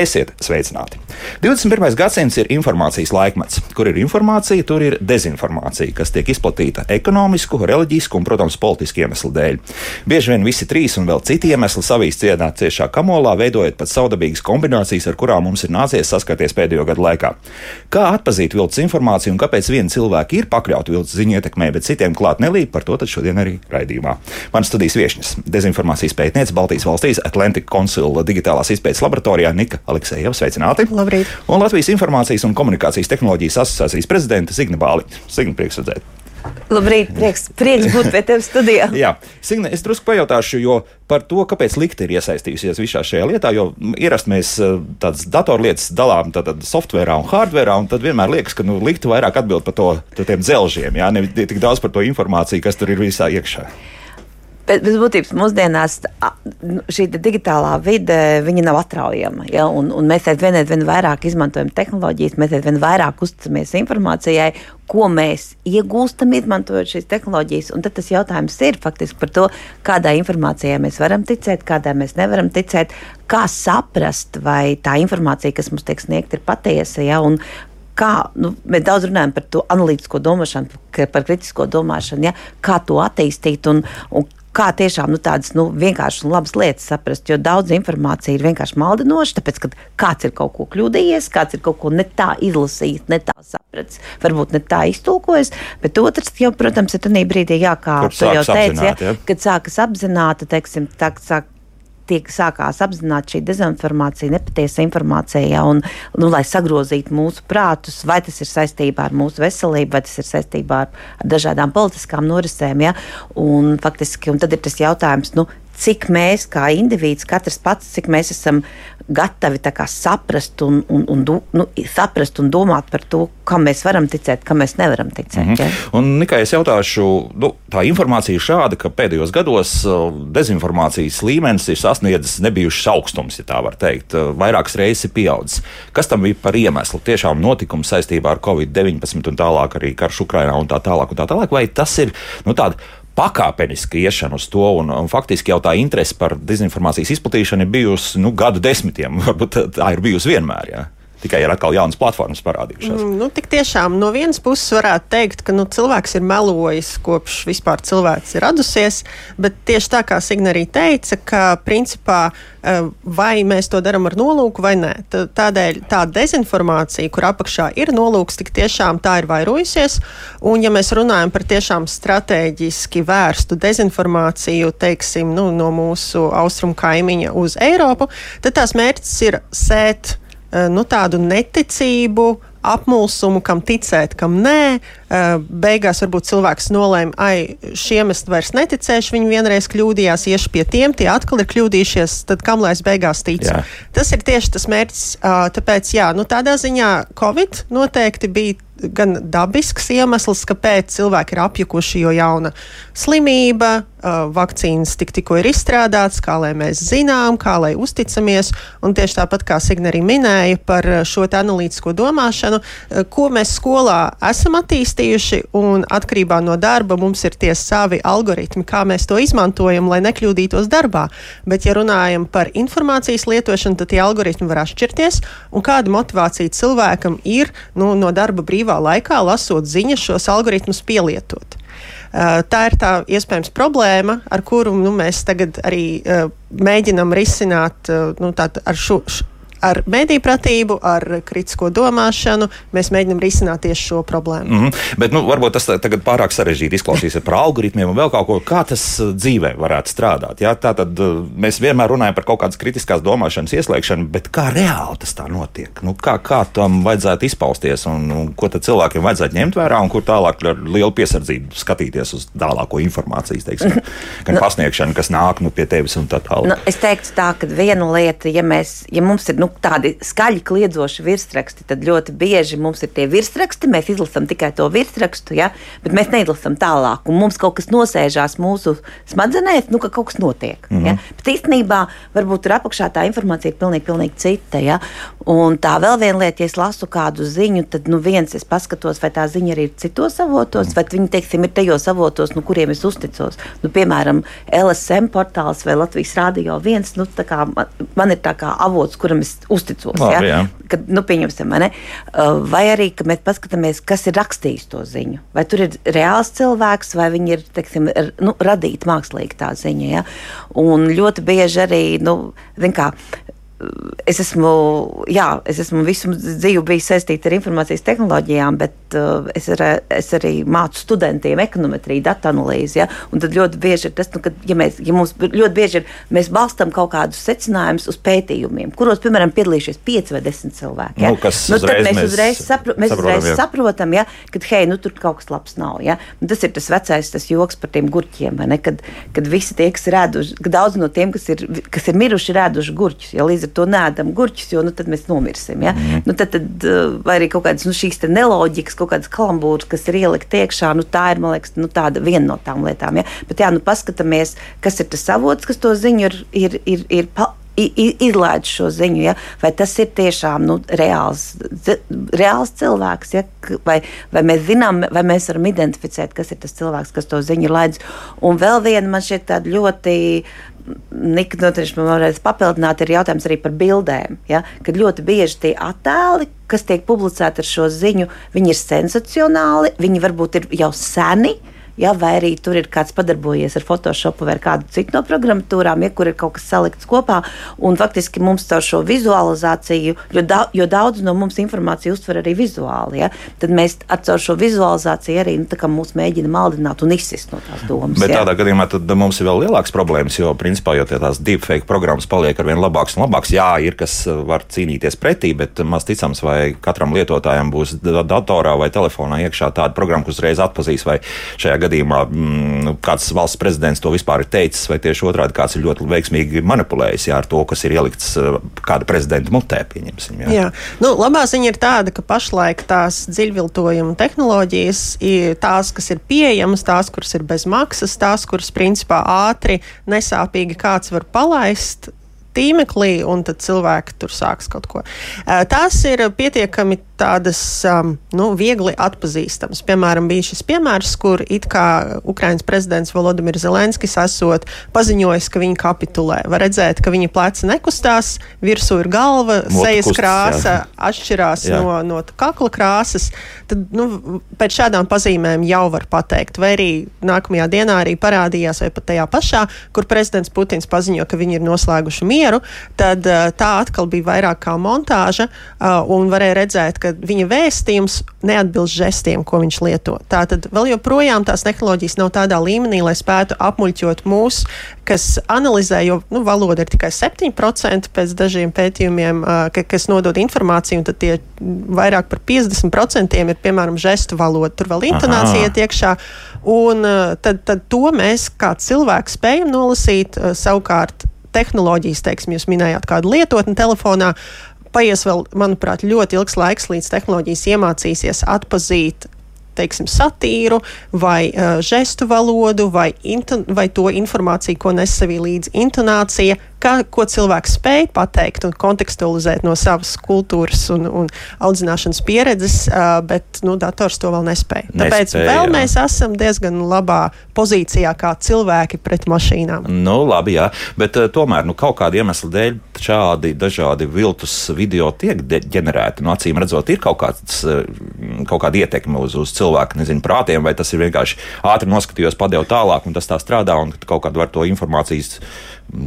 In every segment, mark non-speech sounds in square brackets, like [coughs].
Esiet sveicināti! 21. gadsimts ir informācijas laikmets. Kur ir informācija, tur ir dezinformācija, kas tiek izplatīta ekonomisku, reliģisku un, protams, politisku iemeslu dēļ. Bieži vien visi trīs un vēl citi iemesli savīs cienā ciešā kamolā, veidojot pat saudabīgas kombinācijas, ar kurām mums ir nācies saskarties pēdējo gadu laikā. Kā atpazīt viltus informāciju un kāpēc viena cilvēka ir pakļauta viltus ziņu ietekmē, bet citiem klāt nelīp, par to šodien arī raidījumā. Manas studijas viesņas - dezinformācijas pētniece Baltijas valstīs Atlantika konsula digitālās izpētes laboratorijā Nika Aleksejeva. Sveicināti! Labrīt! Un Latvijas Informācijas un komunikācijas tehnoloģijas asociācijas prezidenta Signe Bāliņa. Signe, prieks redzēt! Labrīt, prieks, prieks būt pie tevis studijā. [laughs] Jā, Signe, es drusku pajautāšu, jo par to, kāpēc likte ir iesaistījusies visā šajā lietā, jo ierasti mēs eh, tādas datorlietas dalām tātad softverā un hardverā, un tad vienmēr liekas, ka nu, likte vairāk atbild par to, tiem dzelžiem, jā, ne tik daudz par to informāciju, kas tur ir visā iekšā. Bet bez būtības mūsdienās nu, šī digitālā vide nav atraujama. Ja? Un, un mēs aizvien, aizvien vairāk izmantojam tehnoloģijas, mēs aizvien vairāk uzticamies informācijai, ko mēs iegūstam, izmantojot šīs tehnoloģijas. Un tad tas jautājums ir faktiski par to, kādai informācijai mēs varam ticēt, kādai mēs nevaram ticēt, kā saprast, vai tā informācija, kas mums tiek sniegta, ir patiesa. Ja? Un, kā nu, mēs daudz runājam par to analītisko domāšanu, par kritisko domāšanu, ja, kā to attīstīt un, un kā tiešām nu, tādas nu, vienkāršas un labas lietas saprast. Jo daudz informācija ir vienkārši maldinoša, tāpēc, ka kāds ir kaut ko kļūdījies, kāds ir kaut ko ne tā izlasījis, ne tā sapratis, varbūt ne tā iztulkojis. Bet otrs, jau, protams, ir tajā brīdī, jā, kā tu jau teici, ja, kad sākas apzināti, teiksim, tā, sāk tiek sākās apzināti šī dezinformācija, nepatiesa informācija, ja, un, nu, lai sagrozītu mūsu prātus, vai tas ir saistībā ar mūsu veselību, vai tas ir saistībā ar, ar dažādām politiskām norisēm. Ja, un, faktiski, un tad ir tas jautājums, nu, cik mēs kā indivīds, katrs pats, cik mēs esam gatavi saprast, un, un, un, nu, saprast un domāt par to, kam mēs varam ticēt, kam mēs nevaram ticēt. Mm -hmm. ja? Un, Nikai, es jautāšu, nu, tā informācija ir šāda, ka pēdējos gados uh, dezinformācijas līmenis ir sasniedzis nebijušas augstums, ja tā var teikt. Uh, vairākas reizes ir pieaudzis. Kas tam bija par iemeslu? Tiešām notikums saistībā ar Covid-19 un tālāk arī karš Ukrainā un tā tālāk. Un tā tālāk. Vai tas ir nu, tāds pakāpeniski iešana uz to, un, un faktiski jau tā interese par dezinformācijas izplatīšanu ir bijusi nu, gadu desmitiem. [laughs] Varbūt tā ir bijusi vienmēr. Jā. Tikai ir atkal jaunas platformas parādījušās. Mm, nu, tik tiešām no vienas puses varētu teikt, ka nu, cilvēks ir melojis kopš vispār cilvēks ir radusies, bet tieši tā kā Signa arī teica, ka principā eh, vai mēs to darām ar nolūku vai nē. Tādēļ tā dezinformācija, kur apakšā ir nolūks, tik tiešām tā ir vairojusies. Un ja mēs runājam par tiešām strateģiski vērstu dezinformāciju, teiksim, nu, no mūsu austrumu kaimiņa uz Eiropu, tad tās mērķis ir sēt nu, tādu neticību, apmulsumu, kam ticēt, kam nē. Eh, beigās varbūt cilvēks nolēma, ai, šiem es vairs neticēšu, viņi vienreiz kļūdījās, iešu pie tiem, tie atkal ir kļūdījušies, tad kam lai es beigās ticu? Jā. Tas ir tieši tas mērķis. Tāpēc, jā, nu, tādā ziņā Covid noteikti bija gan dabisks iemesls, kāpēc cilvēki ir apjukuši, jo jauna slimība, vakcīnas tik, tikko ir izstrādātas, kā lai mēs zinām, kā lai uzticamies. Un tieši tāpat kā Signe arī minēja par šo analītisko domāšanu, ko mēs skolā esam attīstījuši, un atkarībā no darba mums ir tie savi algoritmi, kā mēs to izmantojam, lai nekļūdītos darbā. Bet, ja runājam par informācijas lietošanu, tad tie algoritmi var atšķirties, un kāda motivācija cilvēkam ir nu, no darba brīvā laikā, lasot ziņas, šos algoritmus pielietot. Uh, tā ir tā iespējams problēma, ar kuru nu, mēs tagad arī uh, mēģinam risināt uh, nu, ar šo, ar mediju pratību, ar kritisko domāšanu mēs mēģinām risināt tieši šo problēmu. Mm -hmm. Bet nu, varbūt tas tagad pārāk sarežģīti izklausīsies par algoritmiem un vēl kaut ko, kā tas uh, dzīvē varētu strādāt. Ja? Tā tad uh, mēs vienmēr runājam par kaut kādas kritiskās domāšanas ieslēgšanu, bet kā reāli tas tā notiek? Nu, kā, kā tam vajadzētu izpausties un, un ko tad cilvēkiem vajadzētu ņemt vērā un kur tālāk ar lielu piesardzību skatīties uz tālāko informācijas, teiksim, [laughs] gan nu, pasniegšanu, kas nāk nu, pie tevis un tā tālāk. Nu, es teiktu tā, ka viena lieta, ja, mēs, ja mums ir nu, tādi skaļi kliedzoši virsraksti, tad ļoti bieži mums ir tie virsraksti, mēs izlasām tikai to virsrakstu, ja, bet mēs neizlasām tālāk. Un mums kaut kas nosēžās mūsu smadzenēs, nu, ka kaut kas notiek. Mm -hmm. ja. Bet īstenībā varbūt tur apakšā tā informācija ir pilnīgi, pilnīgi cita. Ja. Un tā vēl viena lieta, ja es lasu kādu ziņu, tad nu, viens es paskatos, vai tā ziņa arī ir citos avotos, mm. vai viņi teiksim, ir tajos avotos, nu, kuriem es uzticos. Nu, piemēram, LSM portāls vai Latvijas Rādio 1. Nu, man, man ir tā kā avots, kuram es uzticos. Labi, ja? Kad, nu, pieņemsim, ne? Uh, vai arī, mēs paskatāmies, kas ir rakstījis to ziņu. Vai tur ir reāls cilvēks, vai viņi ir teiksim, nu, radīti mākslīgi tā ziņa. Ja? Un ļoti bieži arī, nu, kā, es esmu, jā, es esmu visu dzīvi bijis saistīta ar informācijas tehnoloģijām, bet uh, es, ar, es arī mācu studentiem ekonometriju, datu analīzi. Ja? Un tad ļoti bieži ir tas, nu, ka, ja mēs, ja mums ļoti bieži ir, mēs balstam kaut kādus secinājumus uz pētījumiem, kuros, piemēram, piedalījušies 5 vai 10 cilvēki. Ja? Nu, nu, tad mēs uzreiz, sapro, mēs uzreiz jā. saprotam, ja? ka, hei, nu, tur kaut kas labs nav. Ja? Un tas ir tas vecais tas joks par tiem gurķiem, kad, kad visi tie, kas ir ēduši, daudz no tiem, kas ir, kas ir miruši, ir ēduši gurķus. Ja? Līdz ar to nēdam gurķus, jo nu, tad mēs nomirsim. Ja? Mm. Nu, tad, tad, eh, vai arī kaut kādas nu, šīs neloģikas, kaut kādas kalambūras, kas ir ielikt iekšā, nu, tā ir liekas, nu, viena no tām lietām. Ja? Bet jā, nu, paskatāmies, kas ir tas avots, kas to ziņu ir. ir, ir, ir izlaiž šo ziņu, ja? vai tas ir tiešām nu, reāls, reāls cilvēks, ja? vai, vai mēs zinām, vai mēs varam identificēt, kas ir tas cilvēks, kas to ziņu laidz. Un vēl viena man šķiet ļoti Nika noteikti man varēs papildināt, ir jautājums arī par bildēm. Ja? Kad ļoti bieži tie attēli, kas tiek publicēti ar šo ziņu, viņi ir sensacionāli, viņi varbūt ir jau seni ja, vai arī tur ir kāds padarbojies ar Photoshop vai kādu citu no programmatūrām, ja kur ir kaut kas salikts kopā. Un faktiski mums caur šo vizualizāciju, jo, da, jo daudz no mums informāciju uztver arī vizuāli, ja, tad mēs ar šo vizualizāciju arī nu, mūs mēģinam maldināt un izsist no tās domas. Bet ja. tādā gadījumā mums ir vēl lielākas problēmas, jo principā jau tās deepfake programmas paliek ar vien labākas un labākas. Jā, ir kas var cīnīties pretī, bet maz ticams, vai katram lietotājam būs datorā vai telefonā iekšā tāda programma, kas uzreiz atpazīs, vai šajā gadījumā gadījumā mm, kāds valsts prezidents to vispār ir teicis, vai tieši otrādi kāds ir ļoti veiksmīgi manipulējis jā, ar to, kas ir ielikts eh, kāda prezidenta mutē. Jā. Jā. Nu, labā ziņa ir tāda, ka pašlaik tās dziļviltojuma tehnoloģijas ir tās, kas ir pieejamas, tās, kuras ir bez maksas, tās, kuras principā ātri, nesāpīgi kāds var palaist tīmeklī, un tad cilvēki tur sāks kaut ko. Tās ir pietiekami tādas um, nu, viegli atpazīstamas. Piemēram, bija šis piemērs, kur it kā Ukraiņas prezidents Volodimirs Zelenskis esot paziņojis, ka viņi kapitulē. Var redzēt, ka viņa pleci nekustās, virsū ir galva, Mot sejas kustas, krāsa jā. atšķirās jā. no, no kakla krāsas. Tad, nu, pēc šādām pazīmēm jau var pateikt, vai arī nākamajā dienā arī parādījās, vai pat tajā pašā, kur prezidents Putins paziņo, ka viņi ir noslēguši mieru mieru, tad uh, tā atkal bija vairāk kā montāža, uh, un varēja redzēt, ka viņa vēstījums neatbilst žestiem, ko viņš lieto. Tātad vēl joprojām tās tehnoloģijas nav tādā līmenī, lai spētu apmuļķot mūs, kas analizē, jo nu, valoda ir tikai 7% pēc dažiem pētījumiem, ka, kas nodod informāciju, un tad tie vairāk par 50% ir piemēram žestu valoda. Tur vēl intonācija iet iekšā. Un tad, tad to mēs kā cilvēki spējam nolasīt. Savukārt tehnoloģijas, teiksim, jūs minējāt kādu lietotni telefonā. Paies vēl, manuprāt, ļoti ilgs laiks, līdz tehnoloģijas iemācīsies atpazīt teiksim, satīru, vai uh, žestu valodu, vai, vai to informāciju, ko nes sevī līdzi intonācija, kā, ko cilvēks spēj pateikt un kontekstualizēt no savas kultūras un, un audzināšanas pieredzes, bet nu, dators to vēl nespēja. Tāpēc nespēja, vēl jā. mēs esam diezgan labā pozīcijā kā cilvēki pret mašīnām. Nu, labi, jā, bet tomēr nu, kaut kāda iemesla dēļ šādi dažādi viltus video tiek ģenerēti. Nu, acīm redzot, ir kaut, kāds, kaut kāda ietekme uz, uz cilvēku nezinu, prātiem, vai tas ir vienkārši ātri noskatījos, padevu tālāk, un tas tā strādā, un kaut kādu var to informācijas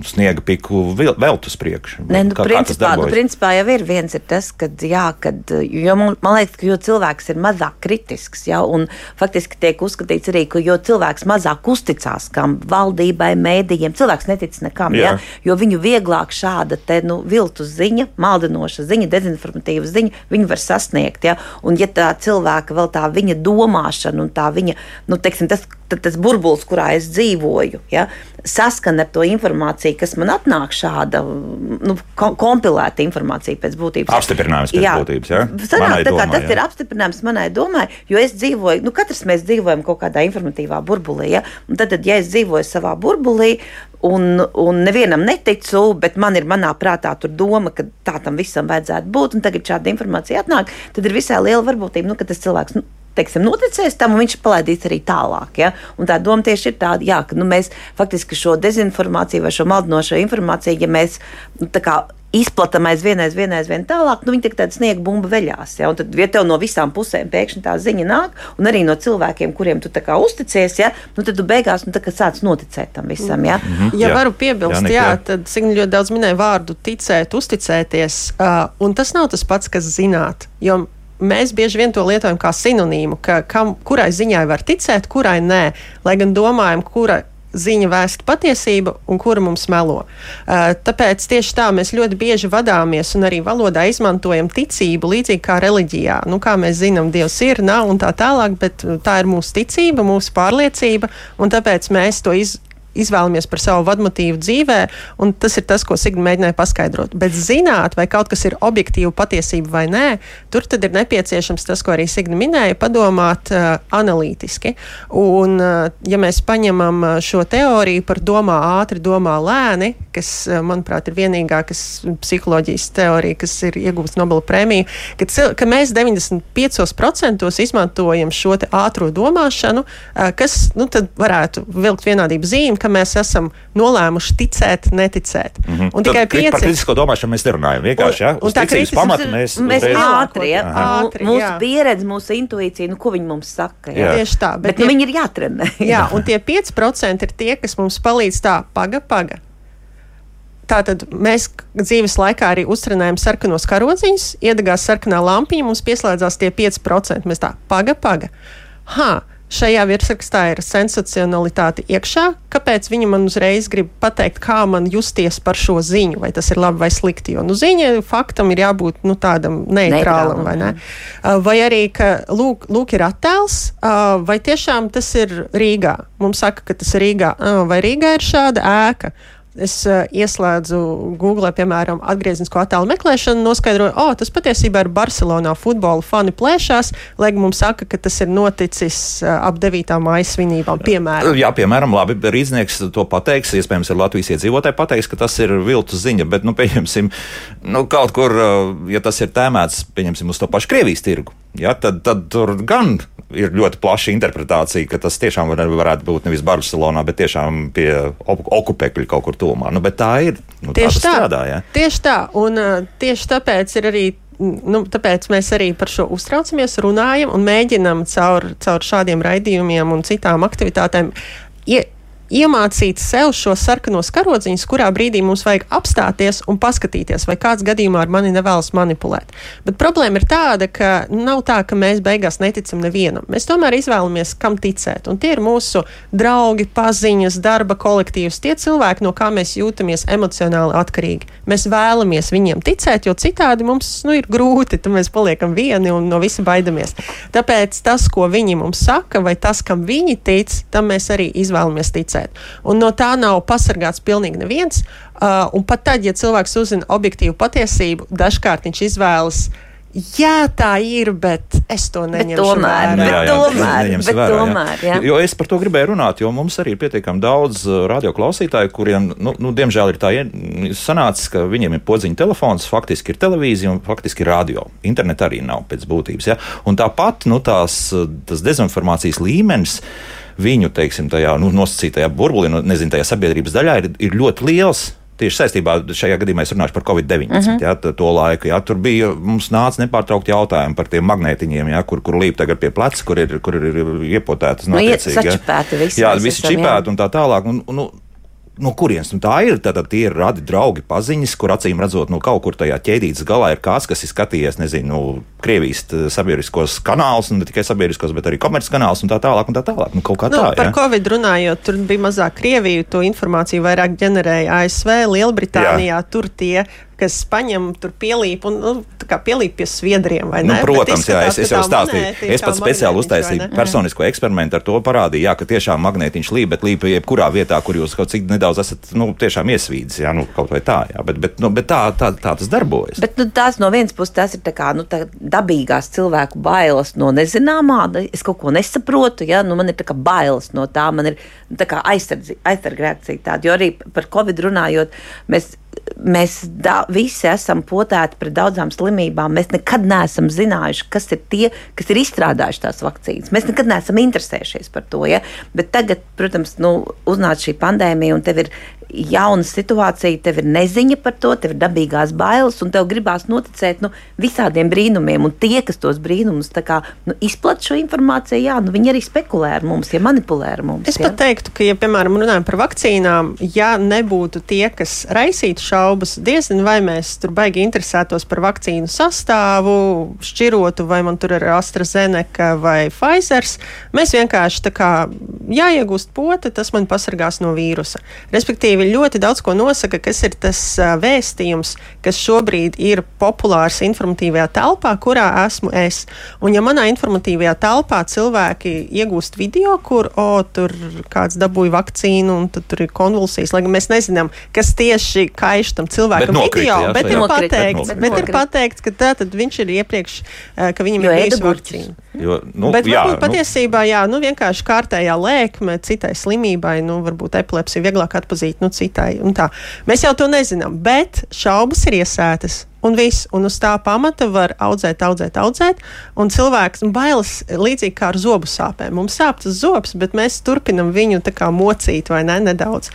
sniega piku veltu uz priekšu. Ne, nu, kā, principā, kā nu, principā jau ir viens ir tas, ka, jā, kad, jo man, man liekas, ka jo cilvēks ir mazāk kritisks, jā, un faktiski tiek uzskatīts arī, ka jo cilvēks mazāk uzticās kam valdībai, mēdījiem, cilvēks netic nekam, jā. Jā, jo viņu vieglāk šāda te, nu, viltus ziņa, maldinoša ziņa, dezinformatīva ziņa, viņu var sasniegt, jā, un ja tā cilvēka vēl tā viņa domāšana un tā viņa, nu, teiksim, tas, tas burbulis, kurā es dzīvoju, ja, saskana ar to informāciju, kas man atnāk šāda nu, kom kompilēta informācija pēc būtības. Apstiprinājums pēc jā, būtības. Ja? Sanāk, domai, tas jā. ir apstiprinājums manai domai, jo es dzīvoju, nu, katrs mēs dzīvojam kaut kādā informatīvā burbulī. Ja? Un tad, tad, ja es dzīvoju savā burbulī, un, un nevienam neticu, bet man ir manā prātā doma, ka tā tam visam vajadzētu būt, un tagad šāda informācija atnāk, tad ir visai liela varbūtība, nu, ka tas cilvēks. Nu, teiksim, noticēs tam, un viņš palaidīs arī tālāk. Ja? Un tā doma tieši ir tāda, jā, ka nu, mēs faktiski šo dezinformāciju vai šo maldinošo informāciju, ja mēs nu, izplatām aizvien, aizvien, aizvien tālāk, nu, viņi tā tāda sniega bumba veļās. Ja? Un tad, ja tev no visām pusēm pēkšņi tā ziņa nāk, un arī no cilvēkiem, kuriem tu uzticies, ja? nu, tad tu beigās nu, sāc noticēt tam visam. Ja, mm -hmm. ja jā. varu piebilst, jā, jā tad Signi ļoti daudz minēja vārdu ticēt, uzticēties, uh, un tas nav tas pats, kas zināt. Jo mēs bieži vien to lietojam kā sinonīmu, ka kam, kurai ziņai var ticēt, kurai nē. Lai gan domājam, kura ziņa vēsta patiesība un kura mums melo. Uh, tāpēc tieši tā mēs ļoti bieži vadāmies un arī valodā izmantojam ticību līdzīgi kā reliģijā. Nu, kā mēs zinām, Dievs ir, nav un tā tālāk, bet tā ir mūsu ticība, mūsu pārliecība, un tāpēc mēs to izmantojam izvēlamies par savu vadmotīvu dzīvē, un tas ir tas, ko Signa mēģināja paskaidrot. Bet zināt, vai kaut kas ir objektīva patiesība vai nē, tur tad ir nepieciešams tas, ko arī Signa minēja, padomāt uh, analītiski. Un, uh, ja mēs paņemam uh, šo teoriju par domā ātri, domā lēni, kas, uh, manuprāt, ir vienīgā psiholoģijas teorija, kas ir iegūsta Nobela prēmiju, ka, ka mēs 95% izmantojam šo ātrā domāšanu, uh, kas nu, varētu vilkt vienādību zīmi ka mēs esam nolēmuši ticēt, neticēt. Mm -hmm. Un tikai pieci... par kritisko domāšanu mēs nerunājam. Vienkārši, ja? Uz ticības pamata mēs, mēs ātri, ja? ātri, mūsu jā. pieredze, mūsu intuīcija, nu, ko viņi mums saka. Jā. Jā. Tieši tā. Bet, bet nu, viņi ir jātrenē. [laughs] jā, un tie 5% ir tie, kas mums palīdz tā, paga, paga. Tātad mēs dzīves laikā arī uztrenējam sarkanos karodziņus, iedegās sarkanā lampiņa, mums pieslēdzās tie 5%. Mēs tā, paga, paga. Ha, Šajā virsrakstā ir sensacionalitāte iekšā. Kāpēc viņi man uzreiz grib pateikt, kā man justies par šo ziņu, vai tas ir labi vai slikti? Jo nu, ziņa faktam ir jābūt nu, tādam neitrālam, vai ne? Vai arī, ka lūk, lūk ir attēls, vai tiešām tas ir Rīgā? Mums saka, ka tas ir Rīgā. Vai Rīgā ir šāda ēka? Es uh, ieslēdzu Google, piemēram, atgrieznisko attēlu meklēšanu, noskaidroju, o, oh, tas patiesībā ir Barcelonā futbola fani plēšās, lai mums saka, ka tas ir noticis uh, ap 9. māja svinībām, piemēram. Jā, piemēram, labi, Rīdznieks to pateiks, iespējams, ir Latvijas iedzīvotāji pateiks, ka tas ir viltus ziņa, bet, nu, pieņemsim, nu, kaut kur, uh, ja tas ir tēmēts, pieņemsim, uz to pašu Krievijas tirgu, ja, tad, tad tur gan ir ļoti plaša interpretācija, ka tas tiešām var, varētu būt nevis Barcelonā, bet tiešām pie okupekļu kaut kur tuvumā. Nu, bet tā ir. Nu, tieši tā, tā. Strādā, ja? tieši tā. Un tieši tāpēc ir arī. Nu, tāpēc mēs arī par šo uztraucamies, runājam un mēģinām caur, caur šādiem raidījumiem un citām aktivitātēm ie, iemācīt sev šo sarkanos karodziņus, kurā brīdī mums vajag apstāties un paskatīties, vai kāds gadījumā ar mani nevēlas manipulēt. Bet problēma ir tāda, ka nav tā, ka mēs beigās neticam nevienam. Mēs tomēr izvēlamies, kam ticēt. Un tie ir mūsu draugi, paziņas, darba kolektīvs, tie cilvēki, no kā mēs jūtamies emocionāli atkarīgi. Mēs vēlamies viņiem ticēt, jo citādi mums nu, ir grūti, tad mēs paliekam vieni un no visa baidamies. Tāpēc tas, ko viņi mums saka, vai tas, kam viņi tic, tam mēs arī izvēlamies ticēt palīdzēt. Un no tā nav pasargāts pilnīgi neviens. Uh, un pat tad, ja cilvēks uzzina objektīvu patiesību, dažkārt viņš izvēlas. Jā, tā ir, bet es to neņemu tomēr, vērā. Jā, jā, tomēr, bet vērā, tomēr jā. Jo es par to gribēju runāt, jo mums arī ir pietiekami daudz uh, radioklausītāju, kuriem, nu, nu, diemžēl, ir tā sanācis, ka viņiem ir podziņa telefons, faktiski ir televīzija un faktiski ir radio. Interneta arī nav pēc būtības. Ja? Un tāpat nu, tās, tas dezinformācijas līmenis viņu teiksim, tajā nu, nosacītajā burbulī, nu, nezinu, tajā sabiedrības daļā ir, ir ļoti liels. Tieši saistībā šajā gadījumā es runāšu par Covid-19. Uh -huh. ja, to laiku ja, tur bija, mums nāca nepārtraukti jautājumi par tiem magnētiņiem, ja, kur, kur līp tagad pie pleca, kur ir, kur ir iepotētas. Nu, ja. visi, jā, visi čipēti un tā tālāk. Un, un, no kurienes nu, tā ir? Tad tie ir radi draugi, paziņas, kur acīm redzot, nu, kaut kur tajā ķēdītes galā ir kāds, kas ir skatījies, nezinu, nu, Krievijas sabiedriskos kanālus, un ne tikai sabiedriskos, bet arī komerces kanālus un tā tālāk. Un tā tālāk. Nu, nu, tā par ja? Covid runājot, tur bija mazāk Krieviju, to informāciju vairāk ģenerēja ASV, Lielbritānijā. Jā. Tur tie kas paņem tur pielīp un nu, pielīp pie sviedriem. Nu, protams, jā, es, es jau stāstīju. Es pats speciāli uztaisīju personisko eksperimentu ar to parādīju, jā, ka tiešām magnētiņš līp, bet līp jebkurā vietā, kur jūs kaut cik nedaudz esat nu, tiešām iesvīdis, jā, nu, kaut vai tā, jā, bet, bet, nu, bet tā, tā, tā tas darbojas. Bet nu, tās no vienas puses tas ir tā kā nu, tā dabīgās cilvēku bailes no nezināmā, es kaut ko nesaprotu, jā, nu, man ir tā kā bailes no tā, man ir tā kā aizsargreakcija tāda, jo arī par Covid runājot, mēs mēs da, visi esam potēti pret daudzām slimībām. Mēs nekad neesam zinājuši, kas ir tie, kas ir izstrādājuši tās vakcīnas. Mēs nekad neesam interesējušies par to. Ja? Bet tagad, protams, nu, uznāca šī pandēmija, un tev ir jauna situācija, tev ir neziņa par to, tev ir dabīgās bailes, un tev gribās noticēt nu, visādiem brīnumiem. Un tie, kas tos brīnumus kā, nu, izplatīja šo informāciju, jā, nu, viņi arī spekulē ar mums, ja manipulē ar mums. Es jā. pat teiktu, ka, ja, piemēram, runājam par vakcīnām, ja nebūtu tie, kas raisītu šaubas, diezgan vai mēs tur baigi interesētos par vakcīnu sastāvu, šķirotu, vai man tur ir AstraZeneca vai Pfizer, mēs vienkārši tā kā jāiegūst pote, tas man pasargās no vīrusa. Respektīvi, ļoti daudz ko nosaka, kas ir tas vēstījums, kas šobrīd ir populārs informatīvajā telpā, kurā esmu es. Un ja manā informatīvajā telpā cilvēki iegūst video, kur o, tur kāds dabūja vakcīnu un tur ir konvulsijas, lai gan mēs nezinām, kas tieši kaiš tam cilvēkam bet video, jā, bet, ir nokrīt, pateikts, bet, bet ir pateikts, ka tā tad viņš ir iepriekš, ka viņam jo ir bijusi vakcīna. Jo, nu, bet jā, varbūt nu, patiesībā, jā, nu vienkārši kārtējā lēkme citai slimībai, nu varbūt epilepsija vieglāk atpazīt nu, citai. Mēs jau to nezinām, bet šaubas ir iesētas. Un viss, un uz tā pamata var audzēt, audzēt, audzēt. Un cilvēks bailes līdzīgi kā ar zobu sāpēm. Mums sāp tas zobs, bet mēs turpinam viņu mocīt, vai ne? Nedaudz.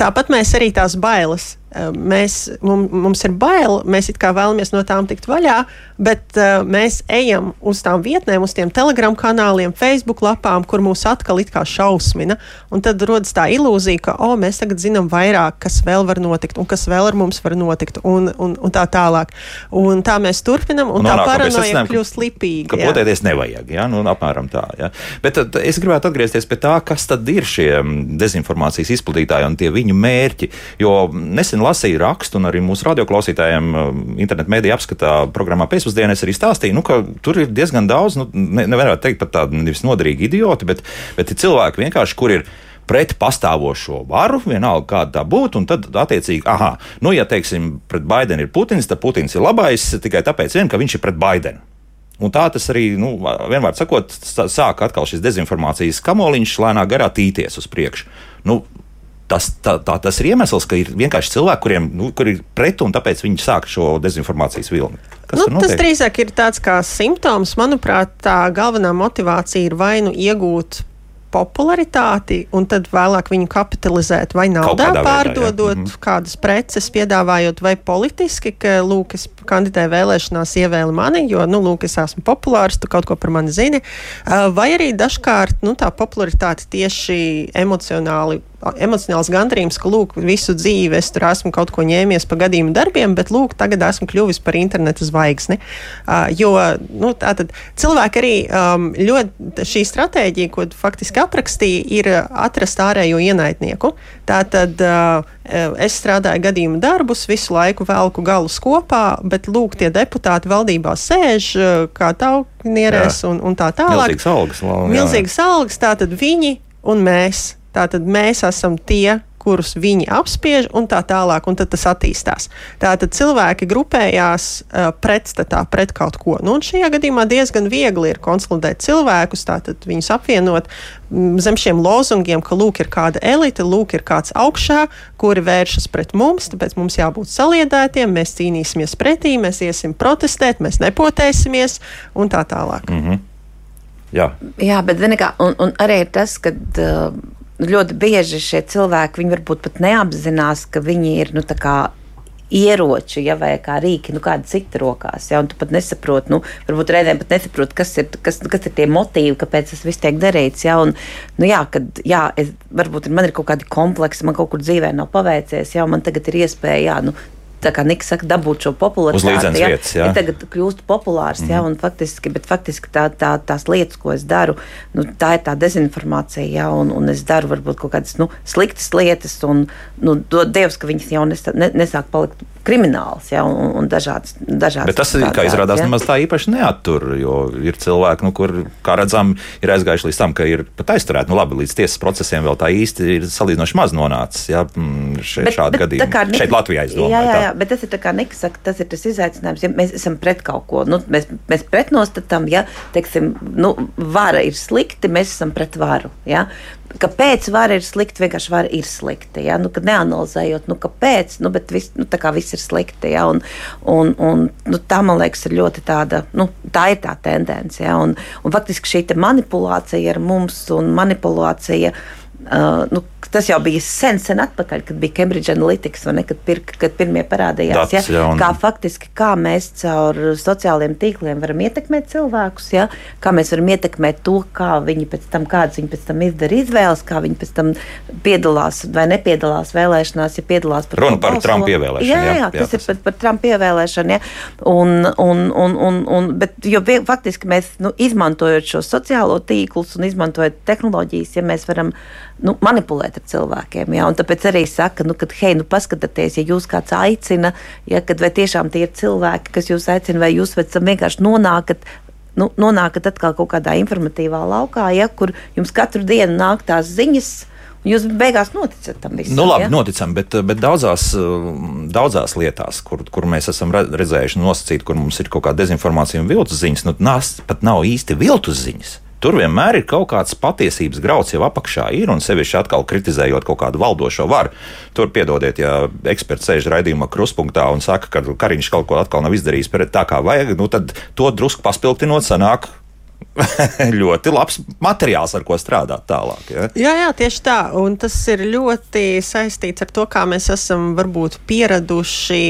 Tāpat mēs arī tās bailes mēs, mums, mums ir bail, mēs vēlamies no tām tikt vaļā, bet uh, mēs ejam uz tām vietnēm, uz tiem telegram kanāliem, Facebook lapām, kur mūs atkal it kā šausmina. Un tad rodas tā ilūzija, ka oh, mēs tagad zinām vairāk, kas vēl var notikt un kas vēl ar mums var notikt, un, un, un tā tālāk. Un tā mēs turpinam, un, un tā paranoja kļūst lipīga. Ka potēties nevajag, ja? nu, apmēram tā. Ja? Bet tad, es gribētu atgriezties pie tā, kas tad ir šie dezinformācijas izplatītāji un tie viņu mērķi. Jo nesen nesen lasīju rakstu, un arī mūsu radioklausītājiem um, internetu mēdīju apskatā programmā pēcpusdienā es arī stāstīju, nu, ka tur ir diezgan daudz, nu, ne, nevarētu teikt pat tādu nevis noderīgi idioti, bet, bet ir cilvēki vienkārši, kur ir pret pastāvošo varu, vienalga kāda tā būtu, un tad, attiecīgi, ah, nu, ja teiksim, pret Baidenu ir Putins, tad Putins ir labais tikai tāpēc, vien, ka viņš ir pret Baidenu. Un tā tas arī, nu, vienmēr sakot, sāk atkal šis dezinformācijas kamoliņš lēnā garā tīties uz priekšu. Nu, tas, tā, tā, tas ir iemesls, ka ir vienkārši cilvēki, kuriem nu, kur ir pret, un tāpēc viņi sāk šo dezinformācijas vilni. Nu, tas drīzāk ir tāds kā simptoms. Manuprāt, tā galvenā motivācija ir vai nu iegūt popularitāti un tad vēlāk viņu kapitalizēt vai naudā pārdodot veidā, mm. kādas preces, piedāvājot vai politiski, ka, lūk, es kandidēju vēlēšanās, ievēli mani, jo, nu, lūk, es esmu populārs, tu kaut ko par mani zini, vai arī dažkārt, nu, tā popularitāte tieši emocionāli emocionāls gandrījums, ka, lūk, visu dzīvi es tur esmu kaut ko ņēmies pa gadījumu darbiem, bet, lūk, tagad esmu kļuvis par interneta zvaigzni. Uh, jo, nu, tātad cilvēki arī um, ļoti šī stratēģija, ko faktiski aprakstīja, ir atrast ārējo ienaidnieku. Tātad uh, es strādāju gadījumu darbus, visu laiku velku galus kopā, bet, lūk, tie deputāti valdībā sēž kā tauknierēs un, un tā tālāk. Milzīgas algas. Milzīgas algas, tātad viņi un mēs. Tātad mēs esam tie, kurus viņi apspiež, un tā tālāk, un tas attīstās. Tātad cilvēki grupējās uh, pretstatā pret kaut ko. Nu, šajā gadījumā diezgan viegli ir konsolidēt cilvēkus, tātad viņus apvienot m, zem šiem lozungiem, ka lūk, ir kāda elite, lūk, ir kāds augšā, kuri vēršas pret mums, tāpēc mums jābūt saliedētiem, mēs cīnīsimies pretī, mēs iesim protestēt, mēs nepotēsimies un tā tālāk. Mm -hmm. Jā. Jā, bet kā, un, un arī tas, ka. Uh, ļoti bieži šie cilvēki varbūt pat neapzinās, ka viņi ir nu, ieroči, ja, vai kā rīki, nu, kāda cita rokās. Ja, tu pat nesaproti, nu, varbūt reizēm pat nesaproti, kas ir, kas, kas ir tie motīvi, kāpēc tas viss tiek darīts. Ja, un, nu, jā, kad, jā, es, varbūt man ir kaut kādi kompleksi, man kaut kur dzīvē nav paveicies, ja man tagad ir iespēja, jā, nu, tā kā Niks saka, dabūt šo popularitāti. Ja, vietas, ja tagad kļūst populārs, mm -hmm. ja, un faktiski, bet faktiski tā, tā, tās lietas, ko es daru, nu, tā ir tā dezinformācija, ja, un, un es daru varbūt kaut kādas nu, sliktas lietas, un nu, dod Dievs, ka viņas jau nes, ne, nesāk palikt krimināls, ja, un, un dažādas, dažādas. Bet tas, kā izrādās, ja. nemaz tā īpaši neattur, jo ir cilvēki, nu, kur, kā redzam, ir aizgājuši līdz tam, ka ir pat aizturēti. Nu, labi, līdz tiesas procesiem vēl tā īsti ir salīdzinoši maz nonācis. Ja, šeit, bet, šādi bet, gadījumi. Kā, šeit Latvijā, es domāju. Jā, jā, jā, bet tas ir kā Niks saka, tas ir tas izaicinājums, ja mēs esam pret kaut ko. Nu, mēs, mēs pretnostatām, ja, teiksim, nu, vara ir slikti, mēs esam pret varu. Ja. Kāpēc vara ir slikta? Vienkārši vara ir slikta. Ja? Nu, neanalizējot, nu, kāpēc, nu, bet viss, nu, viss ir slikti. Ja? Un, un, un, nu, tā, man liekas, ir ļoti tāda, nu, tā ir tā tendence. Ja? Un, un faktiski šī manipulācija ar mums un manipulācija. Uh, nu, tas jau bija sen, sen atpakaļ, kad bija Cambridge Analytica, ne, kad, pir, kad pirmie parādījās. Dats, ja, un... Kā faktiski, kā mēs caur sociālajiem tīkliem varam ietekmēt cilvēkus, ja, kā mēs varam ietekmēt to, kā viņi pēc tam, kādas viņi pēc tam izdara izvēles, kā viņi pēc tam piedalās vai nepiedalās vēlēšanās, ja piedalās par Runa par Trumpa ievēlēšanu. Jā, jā, jā, tas jā, ir par, par Trumpa ievēlēšanu. Ja, un, un, un, un, un, bet, jo faktiski mēs nu, izmantojot šo sociālo tīklus un izmantojot tehnoloģijas, ja mēs varam nu, manipulēt ar cilvēkiem. Ja? Un tāpēc arī saka, nu, kad, hei, nu, paskatieties, ja jūs kāds aicina, ja, kad vai tiešām tie ir cilvēki, kas jūs aicina, vai jūs vienkārši nonākat. Nu, nonākat atkal kaut kādā informatīvā laukā, ja, kur jums katru dienu nāk tās ziņas, Jūs beigās noticat tam visam. Nu, labi, ja? noticam, bet, bet daudzās, daudzās lietās, kur, kur mēs esam redzējuši nosacīt, kur mums ir kaut kāda dezinformācija un viltus ziņas, nu, nās, pat nav īsti viltus ziņas. Tur vienmēr ir kaut kāds patiesības grauds jau apakšā, ir un sevišķi atkal kritizējot kaut kādu valdošo varu. Tur piedodiet, ja eksperts sēž raidījumā kruspunktā un saka, ka Kariņš kaut ko atkal nav izdarījis tā, kā vajag, nu tad to drusku paspilgtinot sanāk [laughs] ļoti labs materiāls, ar ko strādāt tālāk. Ja? Jā, jā, tieši tā. Un tas ir ļoti saistīts ar to, kā mēs esam varbūt pieraduši.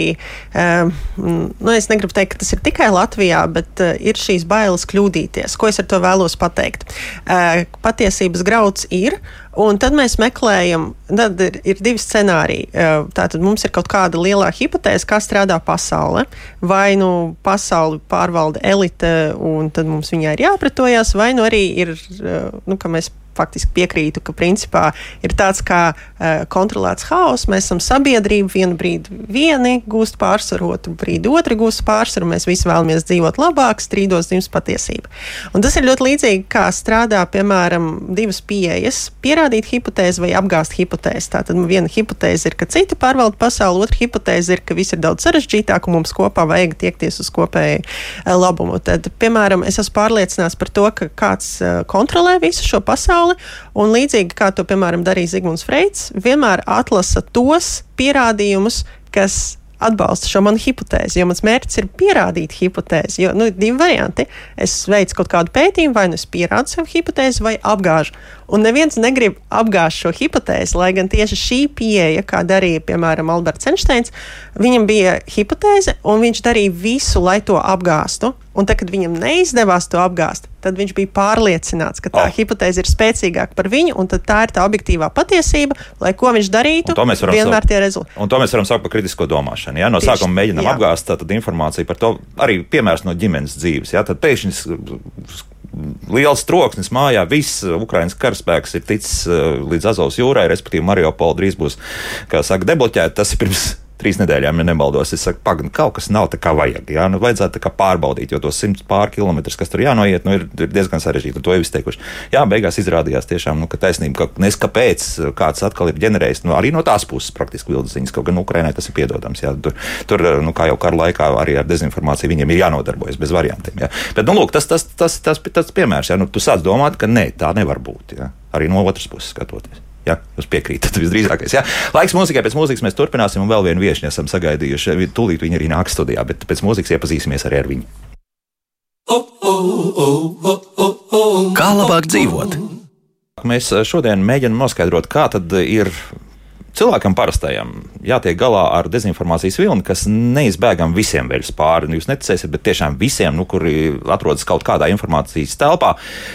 Um, nu, es negribu teikt, ka tas ir tikai Latvijā, bet uh, ir šīs bailes kļūdīties. Ko es ar to vēlos pateikt? Uh, patiesības grauds ir. Un tad mēs meklējam, tad ir, ir divi scenāriji. Tātad mums ir kaut kāda lielā hipotēze, kā strādā pasaule. Vai nu pasauli pārvalda elite, un tad mums viņai ir jāpretojās, vai nu arī ir, nu, ka mēs faktiski piekrītu, ka principā ir tāds kā uh, kontrolēts haoss. Mēs esam sabiedrība, vienu brīdi vieni gūst pārsvaru, otru brīdi otru gūst pārsvaru. Mēs visi vēlamies dzīvot labāk, strīdos jums patiesība. Un tas ir ļoti līdzīgi, kā strādā, piemēram, divas pieejas - pierādīt hipotēzi vai apgāzt hipotēzi. Tātad viena hipotēze ir, ka citi pārvalda pasauli, otra hipotēze ir, ka viss ir daudz sarežģītāk un mums kopā vajag tiekties uz kopēju uh, labumu. Tad, piemēram, es esmu pārliecināts par to, ka kāds uh, kontrolē visu šo pasauli pasauli. Un līdzīgi kā to, piemēram, darīja Zigmunds Freits, vienmēr atlasa tos pierādījumus, kas atbalsta šo manu hipotēzi, jo mans mērķis ir pierādīt hipotēzi. Jo nu, ir divi varianti. Es veicu kaut kādu pētījumu, vai nu es pierādu savu hipotēzi, vai apgāžu. Un neviens negrib apgāzt šo hipotēzi, lai gan tieši šī pieeja, kā darīja piemēram Alberts Einsteins, viņam bija hipotēze, un viņš darīja visu, lai to apgāstu. Un tad, kad viņam neizdevās to apgāzt, tad viņš bija pārliecināts, ka tā oh. hipotēze ir spēcīgāka par viņu, un tā ir tā objektīvā patiesība, lai ko viņš darītu. Vienmēr tie rezultāti. Un to mēs varam saukt par kritisko domāšanu. Ja? No Tieši, sākuma mēģinām apgāzt tātad informāciju par to, arī piemērs no ģimenes dzīves. Ja? Tad pēkšņi liels troksnis mājā, viss Ukraiņas karaspēks ir ticis uh, līdz Azovas jūrai, respektīvi Mariupola drīz būs, kā saka, debloķēta. Tas ir pirms trīs nedēļām, ja nemaldos. Es saku, pagaidi, kaut kas nav tā kā vajag. Jā, nu, vajadzētu pārbaudīt, jo tos simts pār kilometrus, kas tur jānoiet, nu, ir, ir diezgan sarežģīti. To jau es teikuši. Jā, beigās izrādījās tiešām, nu, ka taisnība, ka nes kāpēc kāds atkal ir ģenerējis, nu, arī no tās puses praktiski vilnas ziņas, kaut gan Ukrainai tas ir piedodams. Jā, tur, tur, nu, kā jau kara laikā, arī ar dezinformāciju viņiem ir jānodarbojas bez variantiem. Jā. Bet, nu, lūk, tas, tas, tas, tas, tas, tas piemērs, jā, nu, tu sāc domāt, ka nē, tā nevar būt. Jā. Arī no otras puses skatoties. Ja, jūs piekrītat, visdrīzākais. Ja. Laiks mūzikai, pēc mūzikas mēs turpināsim, un vēl vienu viešu esam sagaidījuši. Tūlīt viņi arī nāks studijā, bet pēc mūzikas iepazīsimies arī ar viņu. Kā labāk dzīvot? Mēs šodien mēģinām noskaidrot, kā tad ir cilvēkam parastajam jātiek galā ar dezinformācijas vilni, kas neizbēgami visiem veļas pāri. Nu, jūs neticēsiet, bet tiešām visiem, nu, kuri atrodas kaut kādā informācijas telpā,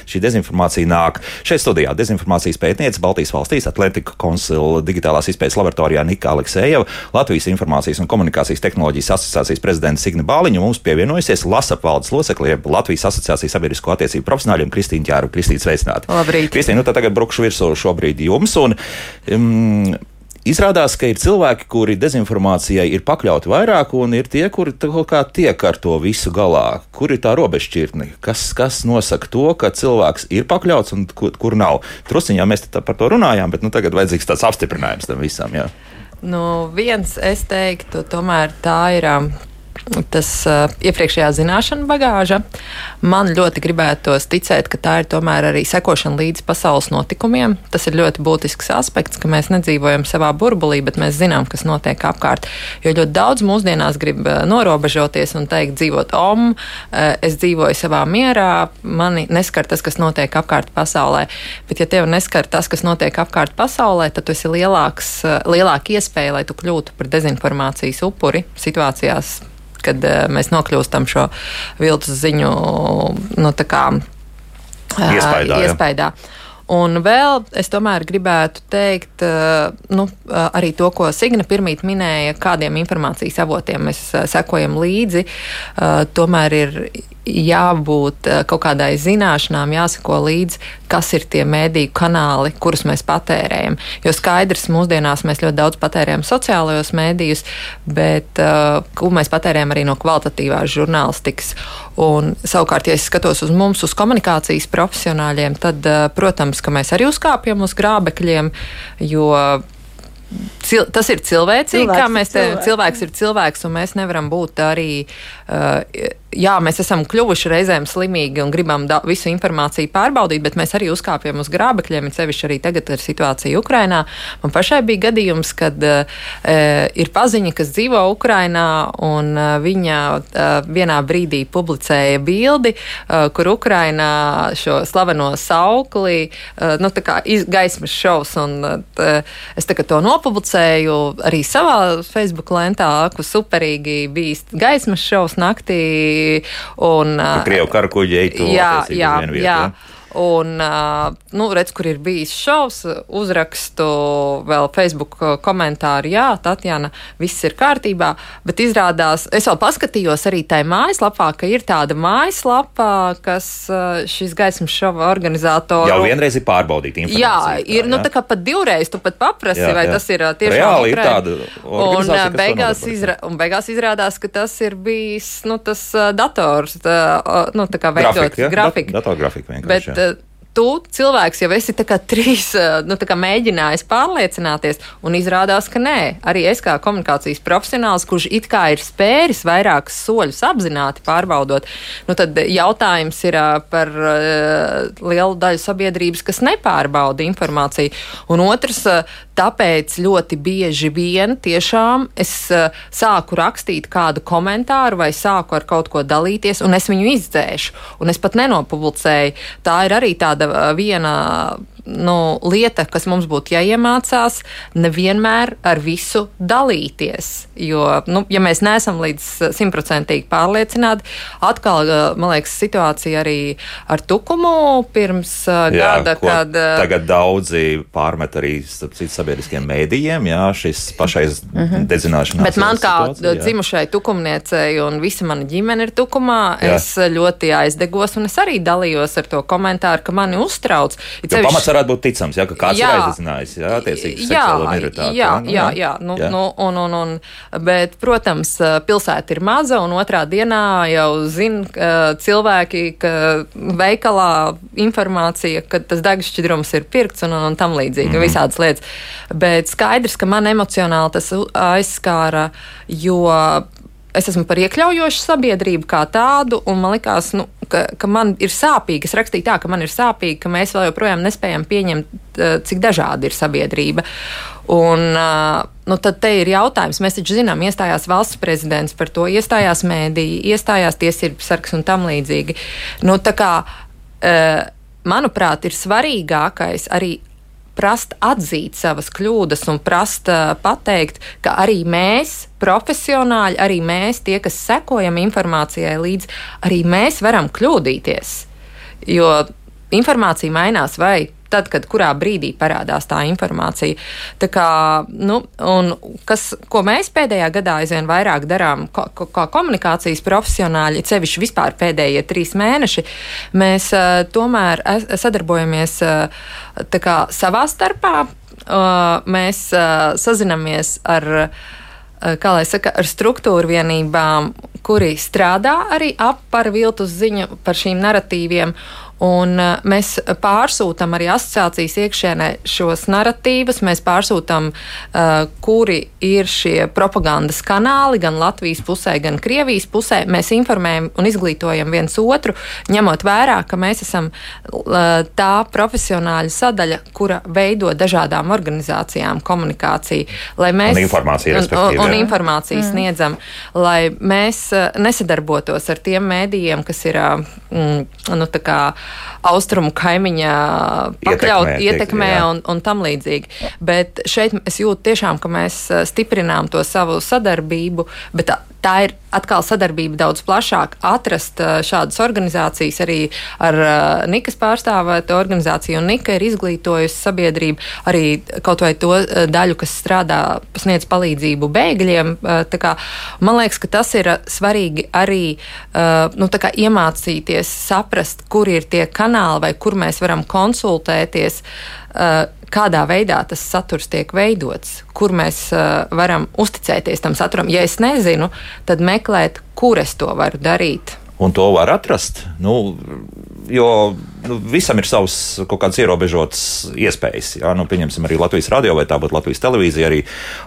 šī dezinformācija nāk. Šeit studijā dezinformācijas pētniece Baltijas valstīs Atlantika konsula digitālās izpētes laboratorijā Nika Aleksejeva, Latvijas informācijas un komunikācijas tehnoloģijas asociācijas prezidents Signe Bāliņa mums pievienojusies Lasapvaldes locekļiem Latvijas asociācijas sabiedrisko attiecību profesionāļiem Kristīna Ķēru. Kristīna sveicināta. Labrīt. Kristīna, nu tagad brukšu virsū šobrīd jums. Un, um, Izrādās, ka ir cilvēki, kuri dezinformācijai ir pakļauti vairāk, un ir tie, kuri kaut kā tiek ar to visu galā. Kur ir tā robežšķirtne? Kas, kas nosaka to, ka cilvēks ir pakļauts un kur, kur nav? Trusiņā mēs par to runājām, bet nu, tagad vajadzīgs tāds apstiprinājums tam visam. Jā. Nu, viens, es teiktu, tomēr tā ir. Um tas uh, iepriekšējā zināšana bagāža. Man ļoti gribētos ticēt, ka tā ir tomēr arī sekošana līdz pasaules notikumiem. Tas ir ļoti būtisks aspekts, ka mēs nedzīvojam savā burbulī, bet mēs zinām, kas notiek apkārt. Jo ļoti daudz mūsdienās grib norobežoties un teikt, dzīvot om, es dzīvoju savā mierā, mani neskar tas, kas notiek apkārt pasaulē. Bet, ja tev neskar tas, kas notiek apkārt pasaulē, tad tu esi lielāks, lielāka iespēja, lai tu kļūtu par dezinformācijas upuri situācijās kad uh, mēs nokļūstam šo viltus ziņu nu, kā, uh, iespaidā. iespaidā. Un vēl es tomēr gribētu teikt, nu, arī to, ko Signa pirmīt minēja, kādiem informācijas avotiem mēs sekojam līdzi. Tomēr ir jābūt eh, kaut kādai zināšanām, jāsako līdzi, kas ir tie mēdīju kanāli, kurus mēs patērējam. Jo skaidrs, mūsdienās mēs ļoti daudz patērējam sociālajos mēdījus, bet uh, mēs patērējam arī no kvalitatīvās žurnālistikas. Un, savukārt, ja es skatos uz mums, uz komunikācijas profesionāļiem, tad, uh, protams, ka mēs arī uzkāpjam uz grābekļiem, jo Cil, tas ir cilvēcīgi, cilvēks kā mēs te cilvēks. cilvēks ir cilvēks, un mēs nevaram būt arī. Uh, jā, mēs esam kļuvuši reizēm slimīgi un gribam da, visu informāciju pārbaudīt, bet mēs arī uzkāpjam uz grābekļiem, it sevišķi arī tagad ar situāciju Ukrainā. Man pašai bija gadījums, kad uh, ir paziņa, kas dzīvo Ukrainā, un uh, viņa uh, vienā brīdī publicēja bildi, uh, kur Ukrainā šo slaveno saukli, uh, nu, tā kā iz, gaismas šovs, un uh, es to nopublicēju arī savā Facebook lentā, kur superīgi bija gaismas šovs naktī Un, Krievu karakuģi eitu. Jā, jā, jā. jā. Un, nu, redz, kur ir bijis šovs, uzrakstu vēl Facebook komentāru, jā, Tatjana, viss ir kārtībā, bet izrādās, es vēl paskatījos arī tajā mājaslapā, ka ir tāda mājaslapa, kas šis gaismas šova organizātori. Jau vienreiz ir pārbaudīta informācija. Jā, ir, tā, nu, tā kā pat divreiz tu pat paprasi, jā, vai jā. tas ir tiešām Reāli ir tāda. Un beigās, izra, un beigās izrādās, ka tas ir bijis, nu, tas dators, tā, nu, tā kā veidot grafiku. Ja? grafiku. Datorgrafika vienkārši. Bet, jā the tu cilvēks jau esi trīs eh, nu, mēģinājis pārliecināties, un izrādās, ka nē. Arī es kā komunikācijas profesionāls, kurš it kā ir spēris vairākus soļus apzināti pārbaudot, nu, tad jautājums ir eh, par uh, lielu daļu sabiedrības, kas nepārbauda informāciju. Un otrs, tāpēc ļoti bieži vien tiešām es sāku rakstīt kādu komentāru vai sāku ar kaut ko dalīties, un es viņu izdzēšu, un es pat nenopublicēju. Tā ir arī tāda tāda viena nu, lieta, kas mums būtu jāiemācās, nevienmēr ar visu dalīties. Jo, nu, ja mēs neesam līdz simtprocentīgi pārliecināti, atkal, man liekas, situācija arī ar tukumu pirms jā, gada, kad. Tagad daudzi pārmet arī citu sabiedriskiem mēdījiem, jā, šis pašais mm -hmm. dedzināšanās. Bet man kā situācija, dzimušai tukumniecei un visa mana ģimene ir tukumā, jā. es ļoti aizdegos un es arī dalījos ar to komentāru, ka mani uztrauc. Pamats varētu būt ticams, ja, ka kāds jā, ir aizdzinājis, jā, attiecīgi seksuālo minoritāti. Jā, jā, jā, jā, nu, jā. Nu, un, un, un, bet, protams, pilsēta ir maza, un otrā dienā jau zina cilvēki, ka veikalā informācija, ka tas degšķidrums ir pirkts un, un, un tam līdzīgi, mm -hmm. visādas lietas. Bet skaidrs, ka man emocionāli tas aizskāra, jo es esmu par iekļaujošu sabiedrību kā tādu, un man liekas, nu, ka, ka man ir sāpīgi. Es rakstīju tā, ka man ir sāpīgi, ka mēs vēl joprojām nespējam pieņemt, eh, cik dažāda ir sabiedrība. Un, eh, nu, tad te ir jautājums. Mēs taču zinām, iestājās valsts prezidents par to, iestājās mēdīji, iestājās tiesību sargs un tam līdzīgi. Nu, kā, eh, manuprāt, ir svarīgākais arī prast atzīt savas kļūdas un prast uh, pateikt, ka arī mēs, profesionāļi, arī mēs, tie, kas sekojam informācijai līdzi, arī mēs varam kļūdīties. Jo informācija mainās vai tad, kad kurā brīdī parādās tā informācija. Tā kā, nu, kas, ko mēs pēdējā gadā aizvien vairāk darām, kā ko, ko komunikācijas profesionāļi, sevišķi vispār pēdējie trīs mēneši, mēs uh, tomēr es, sadarbojamies uh, kā, savā starpā. Uh, mēs uh, sazinamies ar kā lai saka, ar struktūru vienībām, kuri strādā arī ap par viltus ziņu, par šīm narratīviem. Un uh, mēs pārsūtām arī asociācijas iekšienē šos narratīvus. Mēs pārsūtām, uh, kuri ir šie propagandas kanāli gan Latvijas pusē, gan Krievijas pusē. Mēs informējam un izglītojam viens otru, ņemot vērā, ka mēs esam uh, tā profesionāļa sadaļa, kura veido dažādām organizācijām komunikāciju. Mēs, un informāciju, un, un, un informāciju mm. sniedzam, lai mēs uh, nesadarbotos ar tiem mēdījiem, kas ir uh, mm, nu, austrumu kaimiņa pakļaut ietekmē, ietekmē un, un tam līdzīgi. Bet šeit es jūtu tiešām, ka mēs eh, stiprinām to savu sadarbību, bet tā ir atkal sadarbība daudz plašāk. Atrast uh, šādas organizācijas arī ar uh, Nikas pārstāvētu organizāciju, un Nika ir izglītojusi sabiedrību arī kaut vai to daļu, kas strādā, sniedz palīdzību bēgļiem. Kā, man liekas, ka tas ir svarīgi arī nu, iemācīties, saprast, kur ir tie kanāli vai kur mēs varam konsultēties kādā veidā tas saturs tiek veidots, kur mēs uh, varam uzticēties tam saturam. Ja es nezinu, tad meklēt, kur es to varu darīt. Un to var atrast. Nu, jo nu, visam ir savs kaut kāds ierobežots iespējas. Jā, nu, pieņemsim arī Latvijas radio vai tā būtu Latvijas televīzija, arī,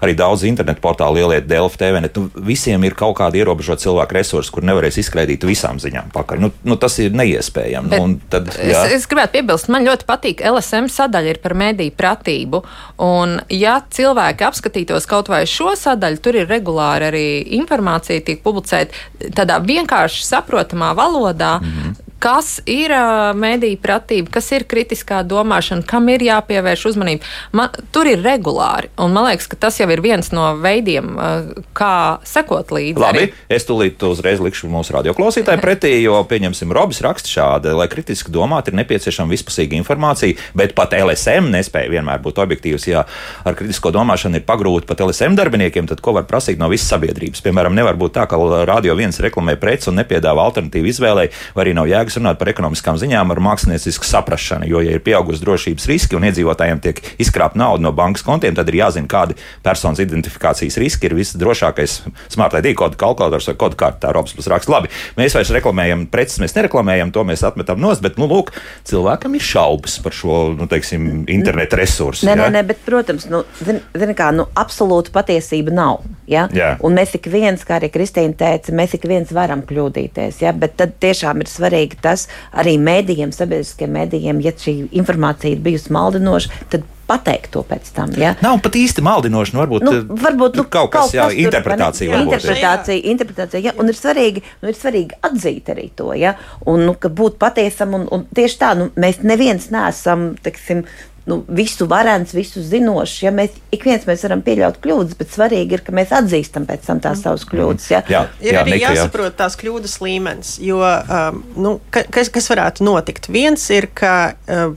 arī daudz internetu portālu lieliet Delfi TV. Nu, visiem ir kaut kādi ierobežoti cilvēku resursi, kur nevarēs izskraidīt visām ziņām pakaļ. Nu, nu, tas ir neiespējami. Nu, tad, jā. es, es gribētu piebilst, man ļoti patīk LSM sadaļa par mediju pratību. Un, ja cilvēki apskatītos kaut vai šo sadaļu, tur ir regulāri arī informācija tiek publicēta tādā vienkārši saprotamā valodā. Mm -hmm kas ir uh, mēdīņu pratība, kas ir kritiskā domāšana, kam ir jāpievērš uzmanība. Man, tur ir regulāri, un man liekas, ka tas jau ir viens no veidiem, uh, kā sekot līdzi. Labi, arī. es tūlīt uzreiz likšu mūsu radioklausītāju pretī, jo, pieņemsim, Robis raksta šādi, lai kritiski domāt, ir nepieciešama vispusīga informācija, bet pat LSM nespēja vienmēr būt objektīvs. Ja ar kritisko domāšanu ir pagrūti pat LSM darbiniekiem, tad ko var prasīt no visas sabiedrības? Piemēram, nevar būt tā, ka radio viens reklamē preci un nepiedāvā alternatīvu izvēlei, vai arī nav jēga jēgas runāt par ekonomiskām ziņām ar māksliniecisku saprašanu. Jo, ja ir pieaugusi drošības riski un iedzīvotājiem tiek izkrāpta nauda no bankas kontiem, tad ir jāzina, kādi personas identifikācijas riski ir visdrošākais smart ID kodu kalkulators vai kodu kārta. Tā Robs plus raksta, labi, mēs vairs reklamējam preces, mēs nereklamējam, to mēs atmetam nost, bet, nu, lūk, cilvēkam ir šaubas par šo, nu, teiksim, internetu resursu. Nē, ja? nē, nē, bet, protams, nu, zin, zin kā, nu, absolūta patiesība nav. Ja? Jā. Un mēs ik viens, kā arī Kristīna teica, mēs ik viens varam kļūdīties, ja? bet tad tiešām ir svarīgi tas arī mēdījiem, sabiedriskiem mēdījiem, ja šī informācija ir bijusi maldinoša, tad pateikt to pēc tam. Ja? Nav pat īsti maldinoši. Nu, varbūt, nu, eh, varbūt nu, kaut kas tāds - interpretācija. Tur, interpretācija, interpretācija ja? un ir svarīgi, nu, ir svarīgi atzīt arī to, ja? un nu, būt patiesam. Un, un tieši tā, nu, mēs neviens neesam, teiksim, nu, visu varants, visu zinošs. Ja mēs ik viens mēs varam pieļaut kļūdas, bet svarīgi ir, ka mēs atzīstam pēc tam tās savas kļūdas. Ja? Jā, ir jā, arī jāsaprot jā. tās kļūdas līmenis, jo um, nu, kas, kas varētu notikt? Viens ir, ka. Uh,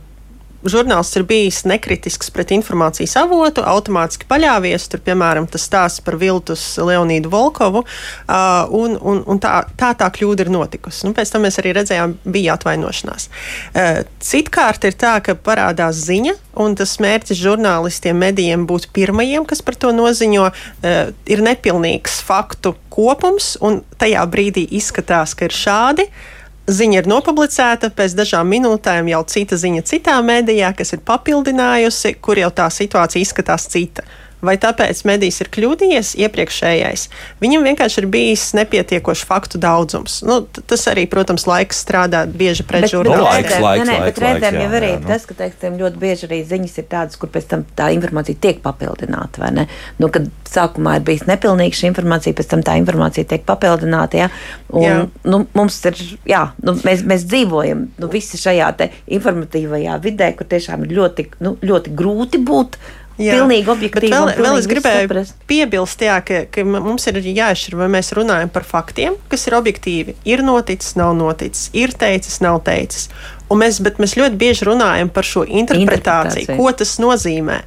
žurnālists ir bijis nekritisks pret informācijas avotu, automātiski paļāvies. Tur, piemēram, tas stāsts par viltus Leonīdu Volkovu, un, un, un tā, tā tā kļūda ir notikusi. Nu, pēc tam mēs arī redzējām, bija atvainošanās. Citkārt ir tā, ka parādās ziņa, un tas mērķis žurnālistiem, medijiem būt pirmajiem, kas par to noziņo, ir nepilnīgs faktu kopums, un tajā brīdī izskatās, ka ir šādi ziņa ir nopublicēta, pēc dažām minūtēm jau cita ziņa citā mēdījā, kas ir papildinājusi, kur jau tā situācija izskatās cita. Vai tāpēc medijs ir kļūdījies iepriekšējais. Viņam vienkārši ir bijis nepietiekošs faktu daudzums. Nu, tas arī, protams, laiks strādāt bieži pret žurnālistiem. Bet reizēm jau jā, arī jā, nu. tas, ka teiksim, ļoti bieži arī ziņas ir tādas, kur pēc tam tā informācija tiek papildināta. vai ne? Nu, kad sākumā ir bijis nepilnīga šī informācija, pēc tam tā informācija tiek papildināta. Ja? Un, Jā. nu, mums ir, jā, nu, mēs, mēs dzīvojam nu, visi šajā te informatīvajā vidē, kur tiešām ir ļoti, nu, ļoti grūti būt. Jā. Pilnīgi objektīvi. Vēl, vēl es gribēju saprast. piebilst, jā, ka, ka mums ir jāizšķir, vai mēs runājam par faktiem, kas ir objektīvi. Ir noticis, nav noticis, ir teicis, nav teicis. Un mēs, bet mēs ļoti bieži runājam par šo interpretāciju, Interpretāciju. ko tas nozīmē.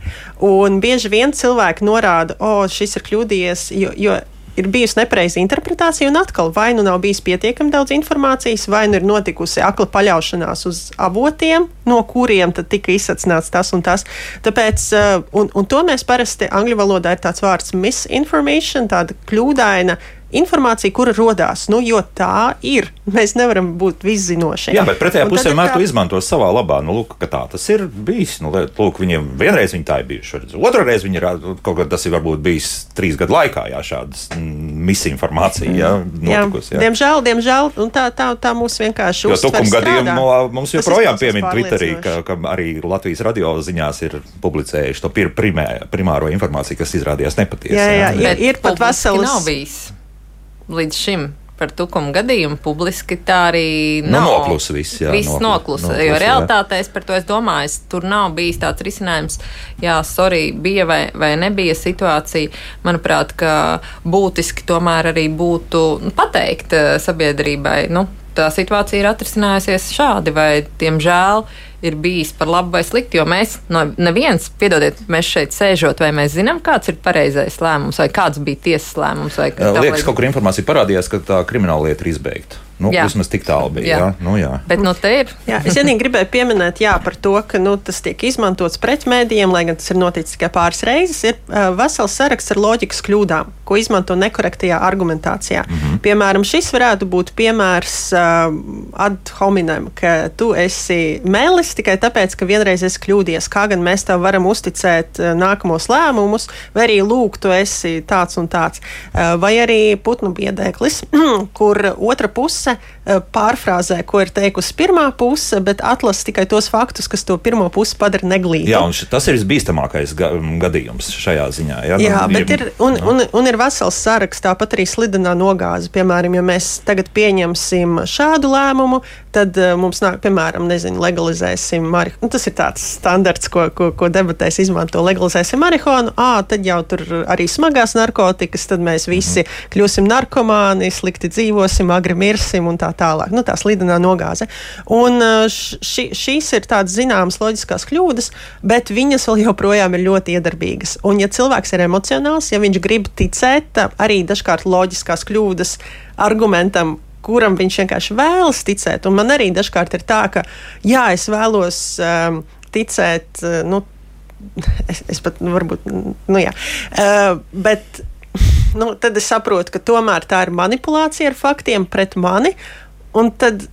Un bieži vien cilvēki norāda, o, šis ir kļūdījies, jo, jo ir bijusi nepareiza interpretācija, un atkal vai nu nav bijis pietiekami daudz informācijas, vai nu ir notikusi akla paļaušanās uz avotiem, no kuriem tad tika izsacināts tas un tas. Tāpēc, uh, un, un to mēs parasti angļu valodā ir tāds vārds misinformation, tāda kļūdaina. Informācija, kura radās, nu, jo tā ir. Mēs nevaram būt viszinoši. Jā, bet pretējā pusē ir vienmēr tā- to izmanto savā labā. Nu, lūk, ka tā tas ir bijis. Nu, lūk, viņiem vienreiz viņi tā ir bijuši. Otru reizi viņi ir, kaut kā tas ir varbūt bijis trīs gadu laikā, jā, šādas mm, misinformācija jā, notikusi. Jā, diemžēl, diemžēl un tā, tā, tā mūs vienkārši Jo tukuma strādā. gadījumā mums joprojām piemin Twitterī, ka, ka arī Latvijas radio ziņās ir publicējuši to pir, primē, primāro informāciju, kas izrādījās nepatiesa. Jā, jā, jā. ir- ir pat veselas- Nav bijis līdz šim. Par tukumu gadījumu publiski tā arī Nu, nav. noklusa viss, jā, Viss noklusa. noklusa, Jo jā. realitātē es par to es domāju, es, tur nav bijis tāds risinājums, jā, sorry, bija vai, vai nebija situācija. Manuprāt, ka būtiski tomēr arī būtu nu, pateikt eh, sabiedrībai, nu, tā situācija ir atrisinājusies šādi, vai diemžēl ir bijis par labu vai sliktu. Jo mēs, no neviens, piedodiet, mēs šeit sēžot, vai mēs zinām, kāds ir pareizais lēmums, vai kāds bija tiesas lēmums. Vai Liekas, kaut kur informācija parādījās, ka tā krimināla lieta ir izbeigta. Nu, Jā. vismaz tik tālu bija. Jā. Jā. Nu, jā. Bet nu, te ir. Jā, es vienīgi gribēju pieminēt jā, par to, ka nu, tas tiek izmantots pret mēdījiem, lai gan tas ir noticis tikai pāris reizes. Ir uh, vesels saraksts ar loģikas kļūdām, ko izmanto nekorektajā argumentācijā. Mm -hmm. Piemēram, šis varētu būt piemērs uh, ad hominem, ka tu esi mēlis tikai tāpēc, ka vienreiz esi kļūdījies. Kā gan mēs tev varam uzticēt uh, nākamos lēmumus, vai arī lūk, tu esi tāds un tāds. Uh, vai arī putnu biedēklis, [clears throat] kur otra puse uh, pārfrāzē, ko ir teikusi pirmā puse, bet atlasa tikai tos faktus, kas to pirmo pusi padara neglītu. Jā, un tas ir visbīstamākais ga gadījums šajā ziņā. Jā, Jā, Nu, bet ir, un, un, un ir vesels saraksts, tāpat arī slidenā nogāze. Piemēram, ja mēs tagad pieņemsim šādu lēmumu, tad uh, mums nāk, piemēram, nezinu, legalizēsim marihuānu. Nu, tas ir tāds standarts, ko, ko, ko debatēs izmanto. Legalizēsim marihuānu, ā, tad jau tur arī smagās narkotikas, tad mēs visi -hmm. kļūsim narkomāni, slikti dzīvosim, agri mirsim un tā tālāk. Nu, tā slidenā nogāze. Un uh, š, šīs ir tādas zināmas loģiskās kļūdas, bet viņas vēl joprojām ir ļoti iedarbīgas. Un, ja cilvēks ir emocionāls, ja viņš grib ticēt arī dažkārt loģiskās kļūdas argumentam, kuram viņš vienkārši vēlas ticēt, un man arī dažkārt ir tā, ka jā, es vēlos um, ticēt. Uh, nu, [laughs] Es, es pat nu, varbūt, nu jā, uh, bet [laughs] nu, tad es saprotu, ka tomēr tā ir manipulācija ar faktiem pret mani. Un tad,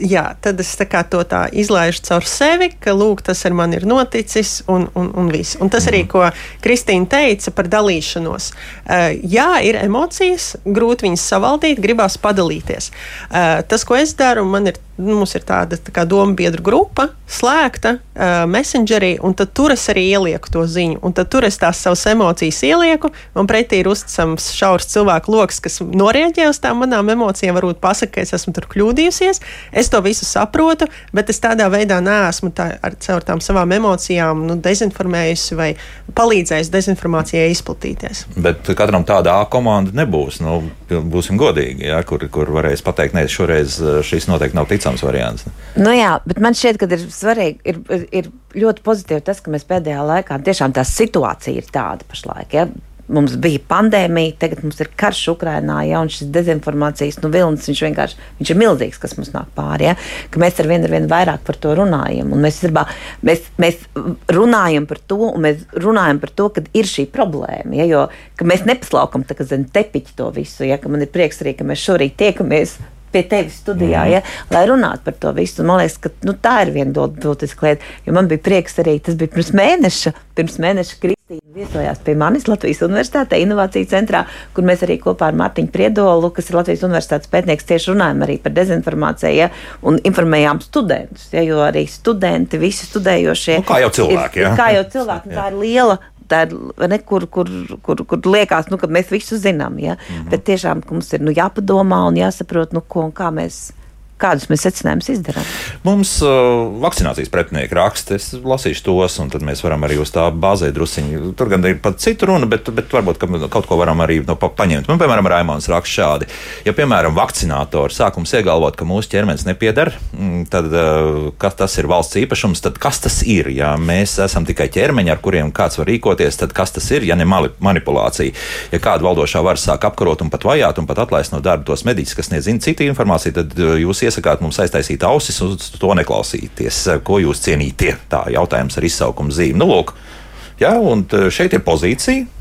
jā, tad es tā to tā izlaižu caur sevi, ka lūk, tas ar mani ir noticis, un, un, un viss. Un tas arī, ko Kristīna teica par dalīšanos. Uh, jā, ir emocijas, grūti viņas savaldīt, gribās padalīties. Uh, tas, ko es daru, man ir. Nu, Mums ir tāda tā kā domu biedru grupa, slēgta, uh, messengerī, un tur es arī ielieku to ziņu. Un tad tur es tās savas emocijas ielieku, un pretī ir uzticams šaurs cilvēku lokus, kas norēģē uz tām manām emocijām, varbūt pasakā, ka es esmu tur kļūdījusies. Es to visu saprotu, bet es tādā veidā neesmu tā, ar caur tām savām emocijām nu, dezinformējusi vai palīdzējusi dezinformācijai izplatīties. Bet katram tāda A komanda nebūs. Nu, būsim godīgi, ja, kur, kur varēs pateikt, nē, šoreiz eh, šis noteikti nav ticams variants. Nu jā, bet man šķiet, ka ir svarīgi, ir, ir, ļoti pozitīvi tas, ka mēs pēdējā laikā tiešām tā situācija ir tāda pašlaik. Ja? Mums bija pandēmija, tagad mums ir karš Ukrajinā, ja šis dezinformācijas nu, vilnis viņš vienkārši viņš ir milzīgs, kas mums nāk pāri. Ja? Ka mēs ar vienu ar vienu vairāk par to runājam. Un mēs, zirbā, mēs, mēs runājam par to, un mēs runājam par to, ka ir šī problēma. Ja? Jo mēs nepaslaukam tā, zem tepiņa to visu. Ja? Man ir prieks arī, ka mēs šorīt tiekamies pie tevis studijā, Mhm. ja, lai runātu par to visu. Un Man liekas, ka nu, tā ir viena būtiska lieta. Jo man bija prieks arī, tas bija pirms mēneša, pirms mēneša Kristīna Viesojās pie manis Latvijas Universitātē, Innovāciju centrā, kur mēs arī kopā ar Mārtiņu Priedolu, kas ir Latvijas Universitātes pētnieks, tieši runājam arī par dezinformāciju ja, un informējām studentus. Ja, jo arī studenti, visi studējošie. Nu, kā jau cilvēki. Ir, Ja? kā jau cilvēki, tā ir liela. Tā ir ne, kur, kur, kur, kur liekas, nu, ka mēs visu zinām. Ja? Mm -hmm. Bet tiešām mums ir nu, jāpadomā un jāsaprot, nu, ko un kā mēs kādus mēs secinājumus izdarām. Mums uh, vakcinācijas pretinieki raksta, es lasīšu tos, un tad mēs varam arī uz tā bāzēt drusciņi. Tur gan ir pat cita runa, bet, bet varbūt ka kaut ko varam arī no, pa, paņemt. Man, piemēram, Raimons raksta šādi. Ja, piemēram, vakcinātori sākums iegalvot, ka mūsu ķermenis nepiedara, mm, tad uh, kas tas ir valsts īpašums, tad kas tas ir? Ja mēs esam tikai ķermeņi, ar kuriem kāds var rīkoties, tad kas tas ir, ja ne mali- manipulācija? Ja kāda valdošā vara sāk apkarot un pat vajāt un pat atlaist no darba tos mediķus, kas nezina citu informāciju, tad uh, jūs iesakāt mums aiztaisīt ausis un to neklausīties. Ko jūs cienītie? Tā jautājums ar izsaukumu zīmi. Nu, lūk, jā, un šeit ir pozīcija.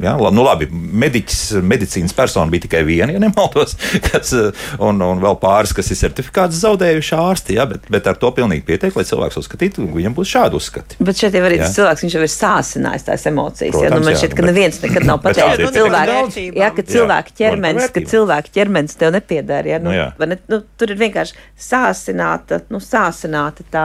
Jā, la- nu labi, mediķis, medicīnas persona bija tikai viena, ja nemaldos, [laughs] kas, eh, un, un vēl pāris, kas ir certifikāts zaudējuši ārsti. Jā, bet, bet ar to pilnīgi pietiek, lai cilvēks uzskatītu, ka viņam būs šādi uzskati. Bet šeit jau arī Jā. tas cilvēks, viņš jau ir sācinājis tās emocijas. Protams, ja? nu, man jā, šķiet, ka bet- neviens nekad nav [coughs] pateicis, ka vērtībām. jā, ka Jā, un par ķermenis, ka vērtībām. cilvēka ķermenis tev nepiedara. Ja? Nu, Nu, jā. vai ne, nu, tur ir vienkārši sāsināta, nu, sāsināta tā.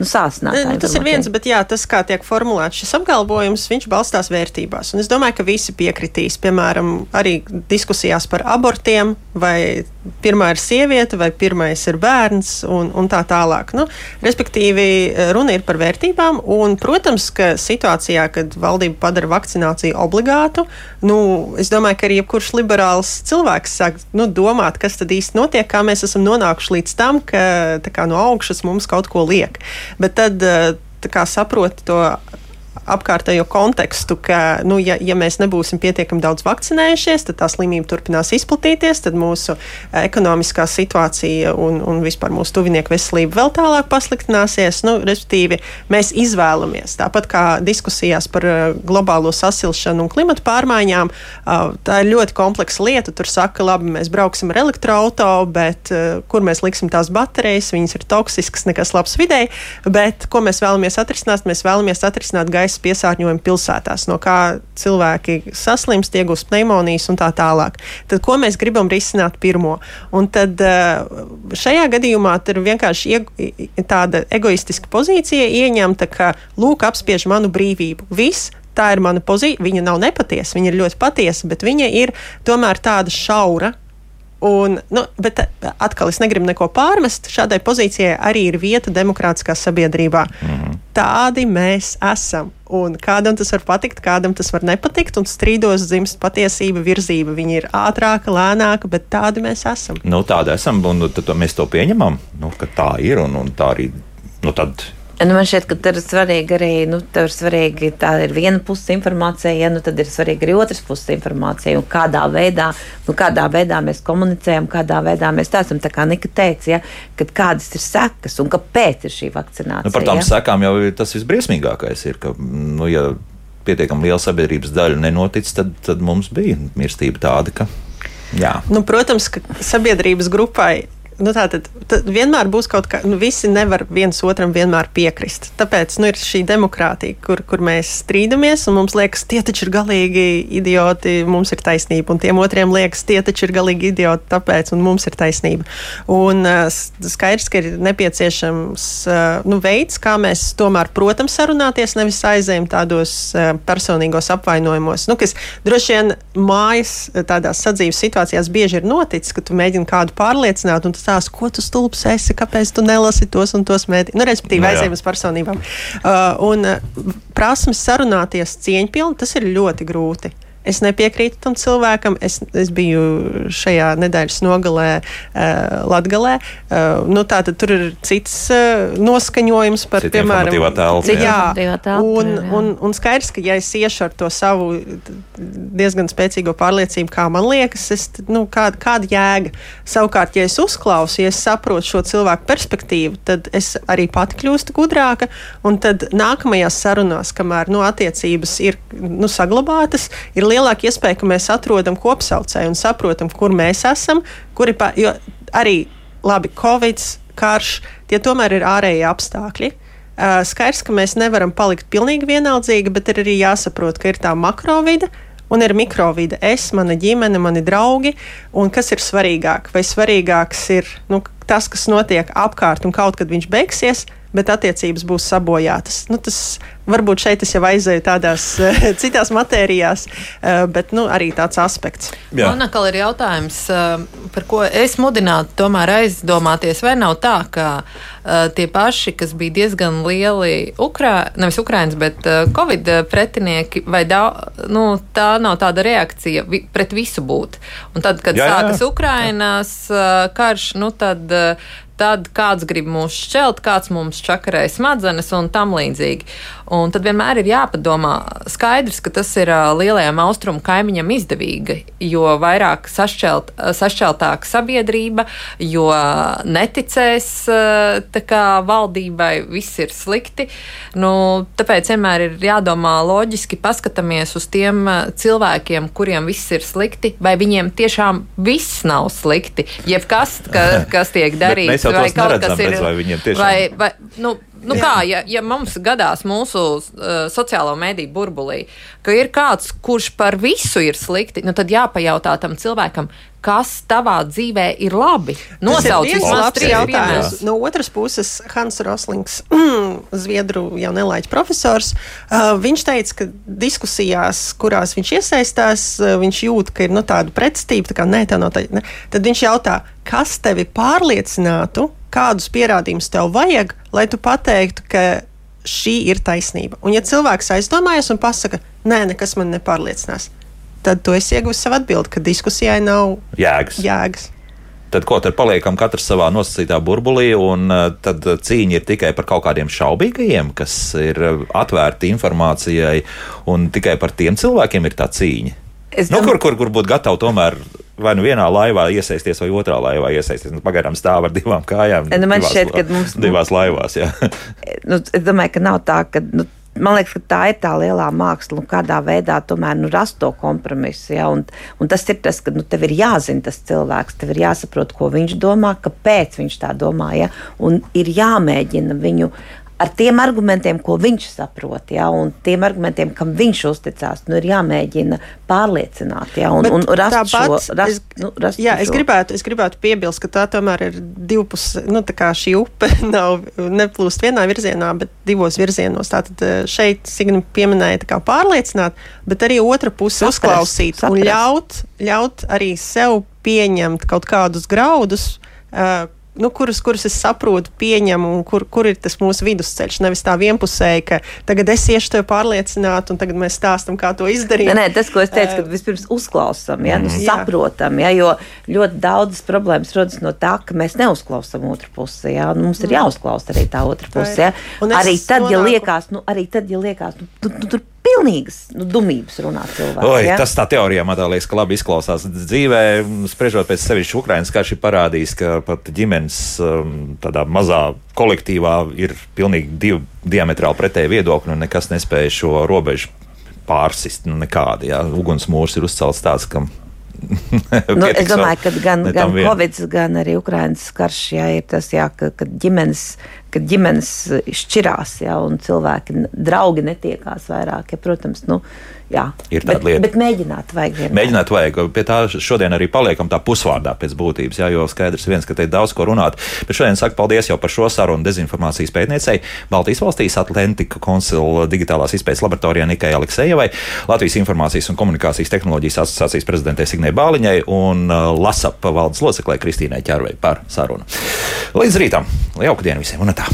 Nu, sāsināta Nu, tas ir viens, bet jā, tas, kā tiek formulēts šis apgalvojums, viņš balstās vērtībās. Un es domāju, ka visi piekritīs, piemēram, arī diskusijās par abortiem, vai pirmā ir sieviete, vai pirmais ir bērns, un, un tā tālāk. Nu, respektīvi, runa ir par vērtībām, un, protams, ka situācijā, kad valdība padara vakcināciju obligātu, nu, es domāju, ka arī jebkurš liberāls cilvēks sāk nu, domāt, kas tad īsti notiek, kā mēs esam nonākuši līdz tam, ka kā, no augšas mums kaut ko liek. Bet tad eh, kā saproti to apkārtējo kontekstu, ka, nu, ja, ja mēs nebūsim pietiekami daudz vakcinējušies, tad tā slimība turpinās izplatīties, tad mūsu eh, ekonomiskā situācija un, un vispār mūsu tuvinieku veselība vēl tālāk pasliktināsies. Nu, respektīvi, mēs izvēlamies, tāpat kā diskusijās par eh, globālo sasilšanu un klimatu pārmaiņām, ah, tā ir ļoti kompleksa lieta. Tur saka, labi, mēs brauksim ar elektroautorātu, bet eh, kur mēs liksim tās baterijas, viņas ir toksiskas, nekas labs videi. Bet ko mēs vēlamies atrisināt? Mēs vēlamies atrisināt gaisa piesārņojumu pilsētās, no kā cilvēki saslimst, iegūst pneimonijas un tā tālāk. Tad ko mēs gribam risināt pirmo? Un tad eh, šajā gadījumā tur vienkārši tāda egoistiska pozīcija ieņemta, ka lūk, apspiež manu brīvību. Viss tā ir mana pozīcija. Viņa nav nepatiesa, viņa ir ļoti patiesa, bet viņa ir tomēr tāda šaura. Un, nu, bet eh, atkal es negribu neko pārmest. Šādai pozīcijai arī ir vieta demokrātiskā sabiedrībā. -hmm. Tādi mēs esam. Un kādam tas var patikt, kādam tas var nepatikt. Un strīdos dzimst patiesība, virzība. Viņa ir ātrāka, lēnāka, bet tādi mēs esam. Nu, tāda esam, un tad, mēs to pieņemam, nu, ka tā ir, un, un tā arī. Nu, tad, Nu, man šķiet, ka tur ir svarīgi arī, nu, ir svarīgi, tā ir viena puse informācija, ja, nu, tad ir svarīgi arī otras puses informācija, un kādā veidā, nu, kādā veidā mēs komunicējam, kādā veidā mēs tā esam, tā kā Nika teica, ja, kad kādas ir sekas un kāpēc ir šī vakcinācija. nu, par tām ja. sekām jau ir tas visbriesmīgākais. Ir, ka, nu, ja pietiekami liela sabiedrības daļa nenotic, tad, tad mums bija mirstība tāda, ka. Jā. Nu, protams, ka sabiedrības grupai. Nu, tā tad, tad vienmēr būs kaut kā, nu, visi nevar viens otram vienmēr piekrist. Tāpēc nu, ir šī demokrātija, kur, kur mēs strīdamies, un mums liekas, tie taču ir galīgi idioti, mums ir taisnība, un tiem otriem liekas, tie taču ir galīgi idioti, tāpēc mums ir taisnība. Un skaidrs, ka ir nepieciešams nu, veids, kā mēs tomēr, protams, sarunāties, nevis aizējam tādos personīgos apvainojumos, nu, kas droši vien mājas tādās sadzīves situācijās bieži ir noticis, ka tu mēģini kādu pārliecināt, un tu stāsti, ko tu stulbs esi, kāpēc tu nelasi tos un tos mēdī. Nu, respektīvi, jā. aizējam uz personībām. Uh, un uh, prasmes sarunāties cieņpilni, tas ir ļoti grūti. Es nepiekrītu tam cilvēkam. Es, es biju šajā nedēļas nogalē, uh, Latvijā. Uh, nu, tā tad tur ir cits uh, noskaņojums par, Cita piemēram, telpa, jā, informatīvā telpa, un, jā. un, un skaidrs, ka ja es iešu ar to savu diezgan spēcīgo pārliecību, kā man liekas, es, nu, kāda, kāda jēga. Savukārt, ja es uzklausu, ja es saprotu šo cilvēku perspektīvu, tad es arī pati kļūstu gudrāka. Un tad nākamajās sarunās, kamēr nu, attiecības ir nu, saglabātas, ir lielāka iespēja, ka mēs atrodam kopsaucēju un saprotam, kur mēs esam. Kur ir, pa- arī labi, Covid, karš, tie tomēr ir ārējie apstākļi. Uh, skaidrs, ka mēs nevaram palikt pilnīgi vienaldzīgi, bet ir arī jāsaprot, ka ir tā makrovide, un ir mikrovide. Es, mana ģimene, mani draugi. Un kas ir svarīgāk? Vai svarīgāks ir nu, tas, kas notiek apkārt, un kaut kad viņš beigsies, bet attiecības būs sabojātas? Nu, tas Varbūt šeit es jau aizēju tādās [laughs] citās matērijās, eh, bet nu, arī tāds aspekts. Jā. Man atkal ir jautājums, eh, par ko es mudinātu tomēr aizdomāties, vai nav tā, ka tie paši, kas bija diezgan lieli, Ukrā, nevis Ukraiņas, bet Covid pretinieki, vai da, nu, tā nav tāda reakcija vi, pret visu būt. Un tad, kad jā, sākas jā, jā. Ukrainas karš, nu tad. Tad kāds grib mūs šķelt, kāds mums čakarē smadzenes un tam līdzīgi. Un tad vienmēr ir jāpadomā, skaidrs, ka tas ir lielajam austrumu kaimiņam izdevīgi, jo vairāk sašķelt, sašķeltāka sabiedrība, jo neticēs kā, valdībai, viss ir slikti. Nu, tāpēc vienmēr ir jādomā loģiski, paskatāmies uz tiem cilvēkiem, kuriem viss ir slikti, vai viņiem tiešām viss nav slikti, jebkas, ka, [laughs] kas tiek darīts vai kaut kas ir. Vai viņiem tiešām vai, vai, nu, Nu kā, ja, ja mums gadās mūsu uh, sociālo mediju burbulī, ka ir kāds, kurš par visu ir slikti, nu tad jāpajautā tam cilvēkam, kas tavā dzīvē ir labi. Nosauc vismaz trīs jautājumus. No otras puses, Hans Roslings, [clears throat] Zviedru jau nelaiķis profesors, uh, viņš teica, ka diskusijās, kurās viņš iesaistās, uh, viņš jūt, ka ir nu, tāda pretstība, tā kā nē, tā nav tā. Ne. Tad viņš jautā, kas tevi pārliecinātu, kādus pierādījumus tev vajag, lai tu pateiktu, ka šī ir taisnība. Un ja cilvēks aizdomājas un pasaka, nē, nekas man nepārliecinās, tad tu esi ieguvis savu atbildi, ka diskusijai nav jēgas. jēgas. Tad ko tad paliekam katrs savā nosacītā burbulī, un uh, tad cīņa ir tikai par kaut kādiem šaubīgajiem, kas ir uh, atvērti informācijai, un tikai par tiem cilvēkiem ir tā cīņa. Es nu, kur, kur, kur būtu gatavi tomēr vai nu vienā laivā iesaisties, vai otrā laivā iesaisties. Nu, pagaidām stāv ar divām kājām. Nu, man šķiet, ka mums divās laivās. [laughs] nu, es domāju, ka nav tā, ka. Nu, Man liekas, ka tā ir tā lielā māksla, un kādā veidā tomēr nu, rast to kompromisu. Ja? Un, un tas ir tas, ka nu, tev ir jāzina tas cilvēks, tev ir jāsaprot, ko viņš domā, kāpēc viņš tā domā. Ja? Un ir jāmēģina viņu ar tiem argumentiem, ko viņš saprot, ja, un tiem argumentiem, kam viņš uzticās, nu, ir jāmēģina pārliecināt, ja, un, Bet un rast tāpat, šo. Rast, es, nu, rast jā, šo. es gribētu, es gribētu piebilst, ka tā tomēr ir divpus, nu, tā kā šī upe [laughs] nav neplūst vienā virzienā, bet divos virzienos. Tātad eh, šeit Signi pieminēja kā pārliecināt, bet arī otra puse saprast, uzklausīt saprast. un ļaut, ļaut arī sev pieņemt kaut kādus graudus. Nu, kurus, kurus es saprotu, pieņemu, un kur, kur ir tas mūsu vidusceļš. Nevis tā vienpusēji, ka tagad es iešu tevi pārliecināt, un tagad mēs stāstām, kā to izdarīt. Nē, nē tas, ko es teicu, ka vispirms uzklausām, ja, nu, mm. saprotam, ja, jo ļoti daudzas problēmas rodas no tā, ka mēs neuzklausām otru pusi. Ja, mums ir mm. jāuzklausa arī tā otra puse. Ja. Arī tad, ja liekas, nu, arī tad, ja liekas, nu, tu, tu, tur pilnīgas nu, dumības runā cilvēki. Oi, ja? Tas tā teorijā man liekas, ka labi izklausās dzīvē. Spriežot pēc sevis, Ukraiņas karš ir parādījis, ka pat ģimenes um, tādā mazā kolektīvā ir pilnīgi divi diametrāli pretēji viedokļi un nekas nespēja šo robežu pārsist. Nu, nekādi, ja? Ugunsmūrs ir uzcelts tāds, ka nu, es domāju, ka gan, gan Covid, gan arī Ukraiņas karš jā, ir tas, jā, ka, ka ģimenes kad ģimenes šķirās, ja, un cilvēki, draugi netiekās vairāk. Ja, protams, nu, jā, ir tāda bet, lieta. Bet mēģināt vajag. Vienmēr. Mēģināt vajag. Pie tā šodien arī paliekam tā pusvārdā pēc būtības, jā, jo skaidrs viens, ka te ir daudz ko runāt. Bet šodien saku paldies jau par šo sarunu dezinformācijas pētniecei Baltijas valstīs Atlantika konsula digitālās izpētes laboratorijā Nikai Aleksejevai, Latvijas informācijas un komunikācijas tehnoloģijas asociācijas prezidentē Signē Bāliņai un uh, LASAP valdes loceklē Kristīnai Červei par sarunu. Līdz rītam! Jauka diena visiem! Un tā.